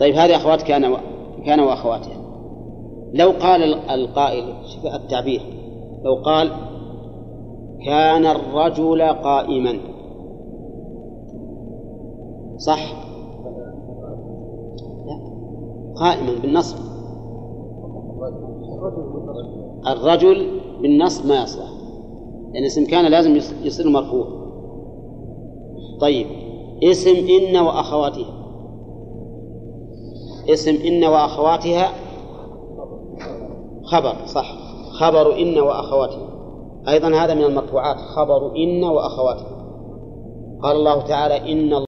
طيب هذه أخوات كان و... كان وأخواتها. لو قال القائل شوف التعبير. لو قال كان الرجل قائما. صح؟ قائما بالنصب. الرجل بالنصب ما يصلح. لأن اسم كان لازم يصير مرفوع. طيب اسم إن وأخواتها. اسم إن وأخواتها خبر صح. خبر إن وأخواتها. أيضا هذا من المرفوعات خبر إن وأخواتها. قال الله تعالى إن